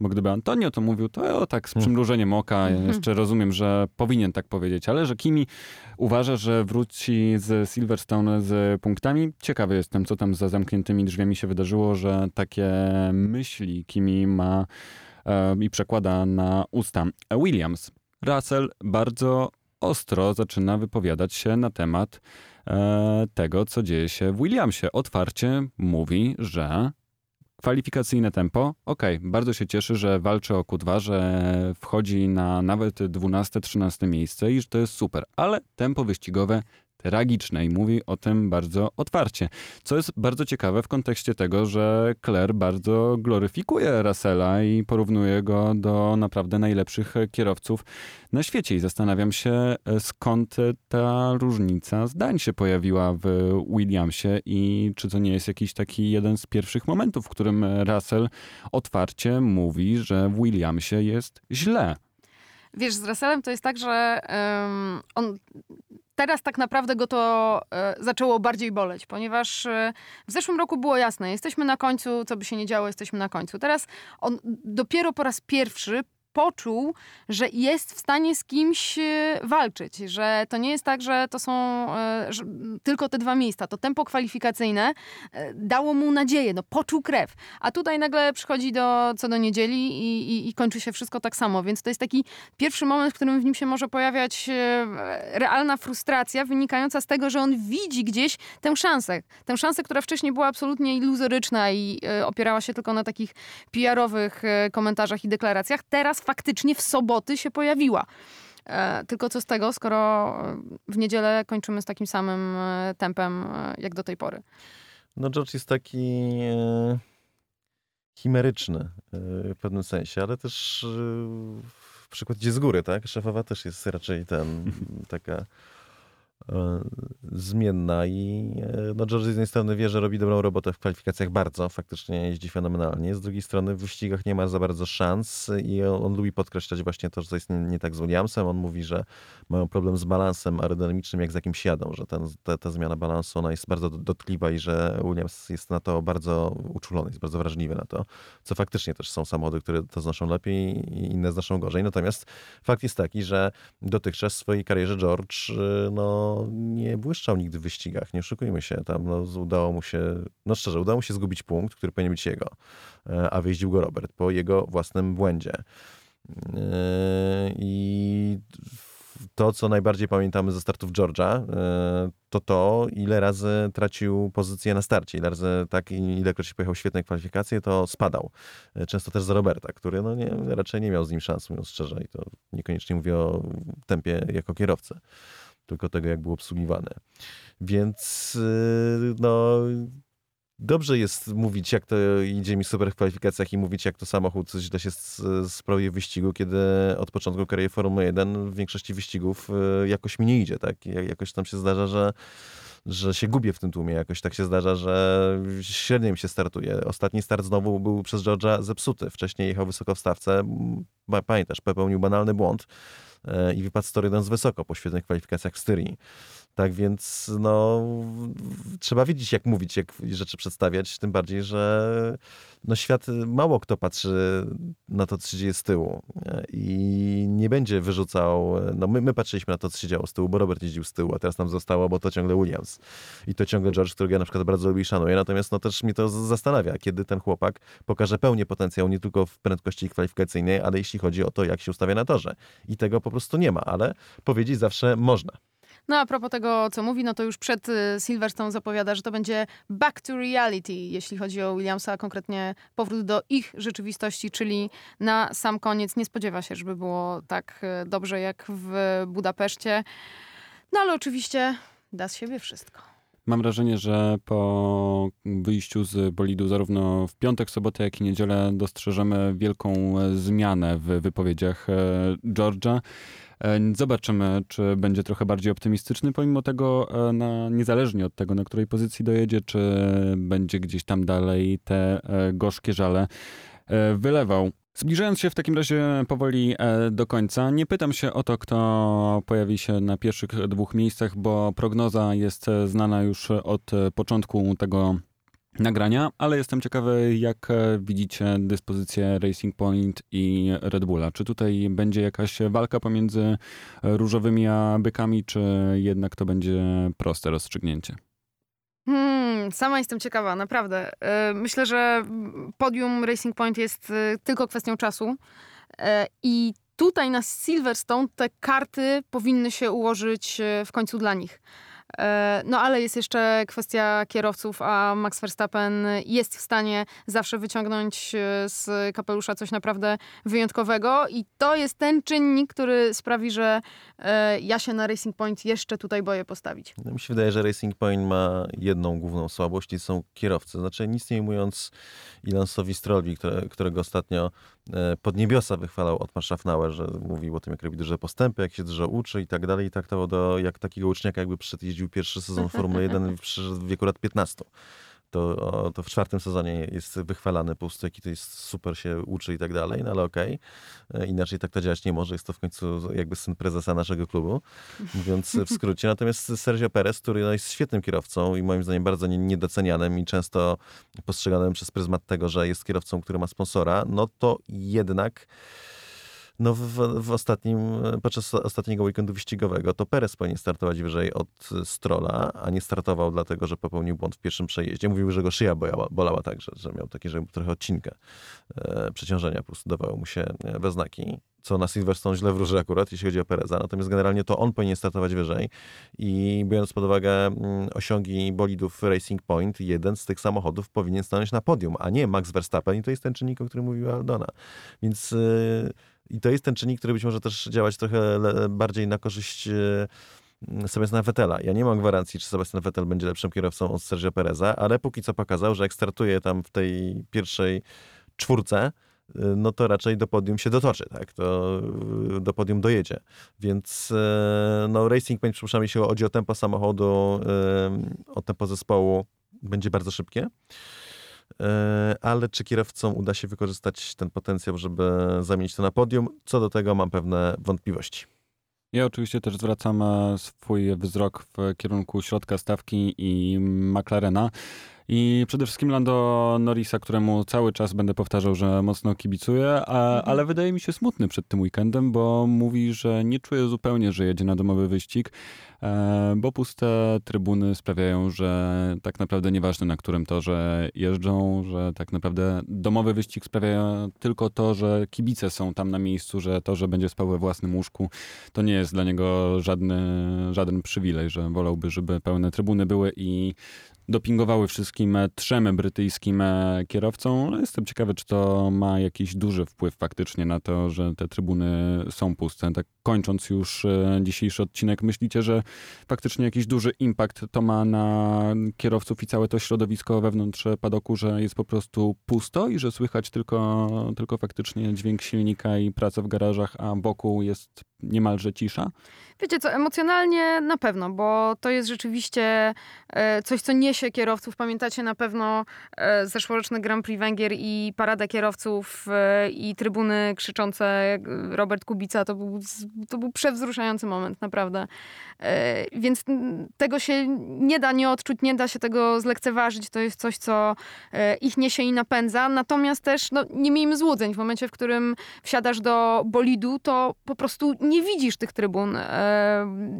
bo gdyby Antonio to mówił, to o, tak z hmm. przymrużeniem oka, mhm. jeszcze rozumiem, że powinien tak powiedzieć, ale że Kimi uważa, że wróci z Silverstone z punktami. Ciekawy jestem, co tam za zamkniętymi drzwiami się wydarzyło, że takie myśli Kimi ma i przekłada na usta. Williams. Russell bardzo ostro zaczyna wypowiadać się na temat e, tego, co dzieje się w Williamsie. Otwarcie mówi, że kwalifikacyjne tempo, ok, bardzo się cieszy, że walczy o Q2, że wchodzi na nawet 12-13 miejsce i że to jest super, ale tempo wyścigowe tragiczne i mówi o tym bardzo otwarcie. Co jest bardzo ciekawe w kontekście tego, że Claire bardzo gloryfikuje Russella i porównuje go do naprawdę najlepszych kierowców na świecie. I zastanawiam się, skąd ta różnica zdań się pojawiła w Williamsie i czy to nie jest jakiś taki jeden z pierwszych momentów, w którym Russell otwarcie mówi, że w Williamsie jest źle. Wiesz, z Russellem to jest tak, że um, on teraz tak naprawdę go to e, zaczęło bardziej boleć, ponieważ e, w zeszłym roku było jasne, jesteśmy na końcu, co by się nie działo, jesteśmy na końcu. Teraz on dopiero po raz pierwszy poczuł, że jest w stanie z kimś e, walczyć, że to nie jest tak, że to są e, że tylko te dwa miejsca. To tempo kwalifikacyjne e, dało mu nadzieję, no poczuł krew. A tutaj nagle przychodzi do, co do niedzieli i, i, i kończy się wszystko tak samo, więc to jest taki pierwszy moment, w którym w nim się może pojawiać realna frustracja wynikająca z tego, że on widzi gdzieś tę szansę. Tę szansę, która wcześniej była absolutnie iluzoryczna i opierała się tylko na takich PR-owych komentarzach i deklaracjach. Teraz faktycznie w soboty się pojawiła. E, tylko co z tego, skoro w niedzielę kończymy z takim samym e, tempem e, jak do tej pory? No George jest taki chimeryczny w pewnym sensie, ale też w przykład idzie z góry, tak? Szefowa też jest raczej ten, taka zmienna i e, no George z jednej strony wie, że robi dobrą robotę w kwalifikacjach bardzo, faktycznie jeździ fenomenalnie, z drugiej strony w wyścigach nie ma za bardzo szans i on, on lubi podkreślać właśnie to, że to jest nie, nie, tak z Williamsem. On mówi, że mają problem z balansem aerodynamicznym, jak z jakimś jadą, że ten, ta, ta zmiana balansu ona jest bardzo dotkliwa i że Williams jest na to bardzo uczulony, jest bardzo wrażliwy na to, co faktycznie też są samochody, które to znoszą lepiej i inne znoszą gorzej. Natomiast fakt jest taki, że dotychczas w swojej karierze George no, nie błyszczał nigdy w wyścigach, nie oszukujmy się. Tam no, udało mu się, no szczerze, udało mu się zgubić punkt, który powinien być jego, e, a wyjeździł go Robert po jego własnym błędzie. E, I to, co najbardziej pamiętamy ze startów George'a, e, to to, ile razy tracił pozycję na starcie, ile razy tak, ilekroć pojechał świetne kwalifikacje, to spadał. Często też za Roberta, który no nie, raczej nie miał z nim szans, mówiąc szczerze. I to niekoniecznie mówię o tempie jako kierowcy, tylko tego, jak był obsługiwany. Więc e, no dobrze jest mówić, jak to idzie mi super w kwalifikacjach i mówić, jak to samochód źle się sprawuje w wyścigu, kiedy od początku kariery Formuły 1 w większości wyścigów e, jakoś mi nie idzie, tak? Jakoś tam się zdarza, że że się gubię w tym tłumie. Jakoś tak się zdarza, że średnio mi się startuje. Ostatni start znowu był przez George'a zepsuty. Wcześniej jechał wysoko w stawce. Pamiętasz, popełnił banalny błąd i wypadł z tory z wysoko po świetnych kwalifikacjach w Styrii. Tak więc no, trzeba wiedzieć, jak mówić, jak rzeczy przedstawiać, tym bardziej, że no, świat mało kto patrzy na to, co się dzieje z tyłu i nie będzie wyrzucał, no my, my patrzyliśmy na to, co się działo z tyłu, bo Robert jeździł z tyłu, a teraz nam zostało, bo to ciągle Williams. I to ciągle George, którego ja na przykład bardzo lubię i szanuję, natomiast no też mnie to zastanawia, kiedy ten chłopak pokaże pełnię potencjał nie tylko w prędkości kwalifikacyjnej, ale jeśli chodzi o to, jak się ustawia na torze. I tego po prostu nie ma, ale powiedzieć zawsze można. No a propos tego, co mówi, no to już przed y, Silverstone zapowiada, że to będzie back to reality, jeśli chodzi o Williamsa, a konkretnie powrót do ich rzeczywistości, czyli na sam koniec nie spodziewa się, żeby było tak y, dobrze jak w Budapeszcie. No ale oczywiście da z siebie wszystko. Mam wrażenie, że po wyjściu z bolidu zarówno w piątek, sobotę, jak i niedzielę dostrzeżemy wielką e, zmianę w wypowiedziach e, George'a. E, zobaczymy, czy będzie trochę bardziej optymistyczny, pomimo tego, na, niezależnie od tego, na której pozycji dojedzie, czy będzie gdzieś tam dalej te gorzkie żale wylewał. Zbliżając się w takim razie powoli do końca, nie pytam się o to, kto pojawi się na pierwszych dwóch miejscach, bo prognoza jest znana już od początku tego nagrania, ale jestem ciekawy, jak e, widzicie dyspozycję Racing Point i Red Bulla. Czy tutaj będzie jakaś walka pomiędzy różowymi a bykami, czy jednak to będzie proste rozstrzygnięcie? Hmm, sama jestem ciekawa, naprawdę. E, myślę, że podium Racing Point jest e, tylko kwestią czasu i tutaj na Silverstone te karty powinny się ułożyć w końcu dla nich. E, no ale jest jeszcze kwestia kierowców, a Max Verstappen jest w stanie zawsze wyciągnąć e, z kapelusza coś naprawdę wyjątkowego i to jest ten czynnik, który sprawi, że e, ja się na Racing Point jeszcze tutaj boję postawić. No, mi się wydaje, że Racing Point ma jedną główną słabość i są kierowcy. Znaczy nic nie mówiąc Ilansowi Strolbi, które, którego ostatnio pod niebiosa wychwalał od Schaffnauer, że mówił o tym, jak robi duże postępy, jak się dużo uczy i tak dalej. I to do, jak takiego uczniaka jakby przyszedł jeździł pierwszy sezon Formuły 1 w wieku lat 15 to, to w czwartym sezonie jest wychwalany po prostu, jaki to jest super się uczy i tak dalej, no ale okej. Okay. E, inaczej tak to działać nie może. Jest to w końcu jakby syn prezesa naszego klubu, mówiąc w skrócie. Natomiast Sergio Perez, który no, jest świetnym kierowcą i moim zdaniem bardzo niedocenianym i często postrzeganym przez pryzmat tego, że jest kierowcą, który ma sponsora, no to jednak no w, w ostatnim, podczas ostatniego weekendu wyścigowego to Perez powinien startować wyżej od Strola, a nie startował dlatego, że popełnił błąd w pierwszym przejeździe. Mówił, że go szyja bolała, bolała tak, że, miał taki, że trochę odcinkę e, przeciążenia po prostu mu się e, we znaki co na Silverstone źle wróży akurat, jeśli chodzi o Pereza. Natomiast generalnie to on powinien startować wyżej i biorąc pod uwagę mm, osiągi bolidów Racing Point, jeden z tych samochodów powinien stanąć na podium, a nie Max Verstappen i to jest ten czynnik, o którym mówiła Aldona. Więc yy, i to jest ten czynnik, który być może też działać trochę bardziej na korzyść e, Sebastiana Vettela. Ja nie mam gwarancji, czy Sebastian Vettel będzie lepszym kierowcą od Sergio Pereza, ale póki co pokazał, że jak startuje tam w tej pierwszej czwórce, no to raczej do podium się dotoczy, tak? To do podium dojedzie. Więc no, Racing Point, przypuszczam, jeśli chodzi o tempo samochodu, o tempo zespołu, będzie bardzo szybkie. Ale czy kierowcom uda się wykorzystać ten potencjał, żeby zamienić to na podium? Co do tego mam pewne wątpliwości. Ja oczywiście też zwracam e, swój wzrok w kierunku środka stawki i McLarena. I przede wszystkim Lando Norrisa, któremu cały czas będę powtarzał, że mocno kibicuję, a, mhm. ale wydaje mi się smutny przed tym weekendem, bo mówi, że nie czuje zupełnie, że jedzie na domowy wyścig, e, bo puste trybuny sprawiają, że tak naprawdę nieważne na którym torze jeżdżą, że tak naprawdę domowy wyścig sprawia tylko to, że kibice są tam na miejscu, że to, że będzie spał we własnym łóżku, to nie jest dla niego żadny, żaden przywilej, że wolałby, żeby pełne trybuny były i dopingowały wszystkim trzem brytyjskim e, kierowcom. No, jestem ciekawy, czy to ma jakiś duży wpływ faktycznie na to, że te trybuny są puste. Tak kończąc już e, dzisiejszy odcinek, myślicie, że faktycznie jakiś duży impact to ma na kierowców i całe to środowisko wewnątrz padoku, że jest po prostu pusto i że słychać tylko, tylko faktycznie dźwięk silnika i praca w garażach, a boku jest niemalże cisza? Wiecie co, emocjonalnie na pewno, bo to jest rzeczywiście e, coś, co niesie kierowców. Pamiętacie na pewno e, zeszłoroczny Grand Prix Węgier i parada kierowców e, i trybuny krzyczące Robert Kubica. To był, to był przewzruszający moment, naprawdę. Więc tego się nie da nie odczuć, nie da się tego zlekceważyć. To jest coś, co ich niesie i napędza. Natomiast też no, nie miejmy złudzeń. W momencie, w którym wsiadasz do bolidu, to po prostu nie widzisz tych trybun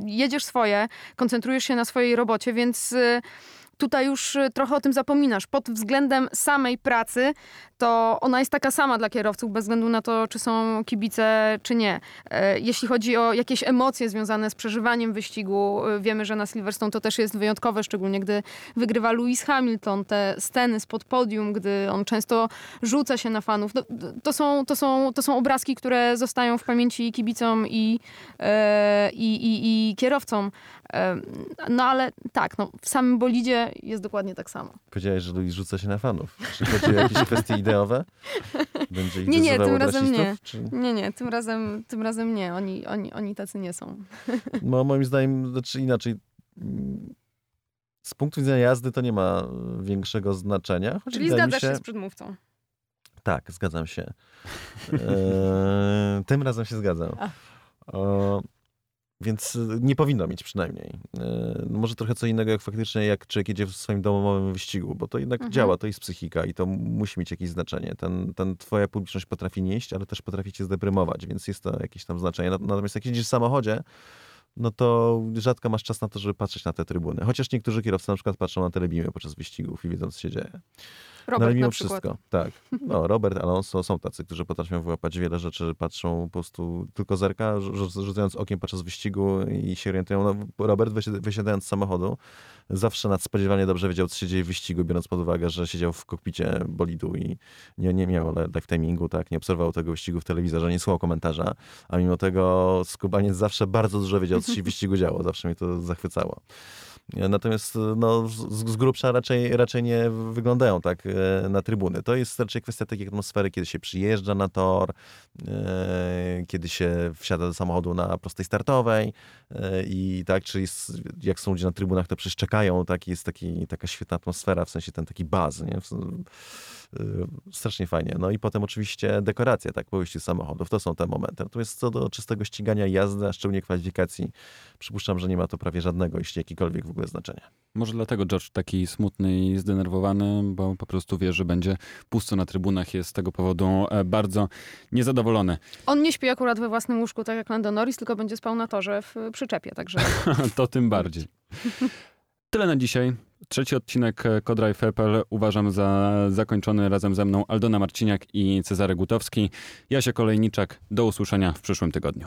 jedziesz swoje, koncentrujesz się na swojej robocie, więc y, tutaj już y, trochę o tym zapominasz. Pod względem samej pracy to ona jest taka sama dla kierowców, bez względu na to, czy są kibice, czy nie. E, jeśli chodzi o jakieś emocje związane z przeżywaniem wyścigu, y, wiemy, że na Silverstone to też jest wyjątkowe, szczególnie gdy wygrywa Lewis Hamilton, te sceny spod podium, gdy on często rzuca się na fanów. No, to, są, to, są, to są obrazki, które zostają w pamięci kibicom i, e, i, i, i kierowcom. E, no ale tak, no, w samym bolidzie jest dokładnie tak samo. Powiedziałeś, że Louis rzuca się na fanów. Czy chodzi o jakieś kwestie ideowe? Będzie ich nie, nie, tym razem nie. Czy... Nie, nie, tym razem, tym razem nie. Oni, oni, oni tacy nie są. No, moim zdaniem, znaczy inaczej, z punktu widzenia jazdy to nie ma większego znaczenia. Czyli zgadzasz się... się z przedmówcą. Tak, zgadzam się. Eee, tym razem się zgadzam. Więc y, nie powinno mieć przynajmniej. Y, może trochę co innego, jak faktycznie, jak człowiek jedzie w swoim domowym wyścigu, bo to jednak mhm. działa, to jest psychika i to musi mieć jakieś znaczenie. Ten, ten twoja publiczność potrafi nieść, ale też potrafi cię zdeprymować, więc jest to jakieś tam znaczenie. Natomiast jak jedziesz w samochodzie, no to rzadko masz czas na to, żeby patrzeć na te trybuny. Chociaż niektórzy kierowcy na przykład patrzą na telebimy podczas wyścigów i wiedzą, co się dzieje. Robert no, mimo wszystko, tak. No, Robert, Alonso, są tacy, którzy potrafią wyłapać wiele rzeczy, patrzą po prostu tylko zerka, rzucając okiem podczas wyścigu i się orientują. No, Robert wysiadając z samochodu, zawsze nadspodziewanie dobrze wiedział, co się dzieje w wyścigu, biorąc pod uwagę, że siedział w kokpicie bolidu i nie, nie miał live timingu, tak, nie obserwował tego wyścigu w telewizorze, nie słuchał komentarza, a mimo tego skubaniec zawsze bardzo dużo wiedział, co się w wyścigu działo. Zawsze mnie to zachwycało. Natomiast no, z, z grubsza raczej, raczej nie wyglądają tak e, na trybuny. To jest raczej kwestia takiej atmosfery, kiedy się przyjeżdża na tor, e, kiedy się wsiada do samochodu na prostej startowej e, i tak, czyli jak są ludzie na trybunach, to przecież czekają, tak, jest taki, taka świetna atmosfera, w sensie ten taki baz, nie? Y, strasznie fajnie. No i potem oczywiście dekoracje, tak, powieści samochodów. To są te momenty. Natomiast co do czystego ścigania jazdy, a szczególnie kwalifikacji, przypuszczam, że nie ma to prawie żadnego, jeśli jakikolwiek w ogóle znaczenia. Może dlatego George taki smutny i zdenerwowany, bo po prostu wie, że będzie pusto na trybunach, jest z tego powodu e, bardzo niezadowolony. On nie śpi akurat we własnym łóżku, tak jak Lando Norris, tylko będzie spał na torze w przyczepie, także... to tym bardziej. Tyle na dzisiaj. Trzeci odcinek Kodrive Apple uważam za zakończony razem ze mną Aldona Marciniak i Cezary Gutowski. Jasia Kolejniczak. Do usłyszenia w przyszłym tygodniu.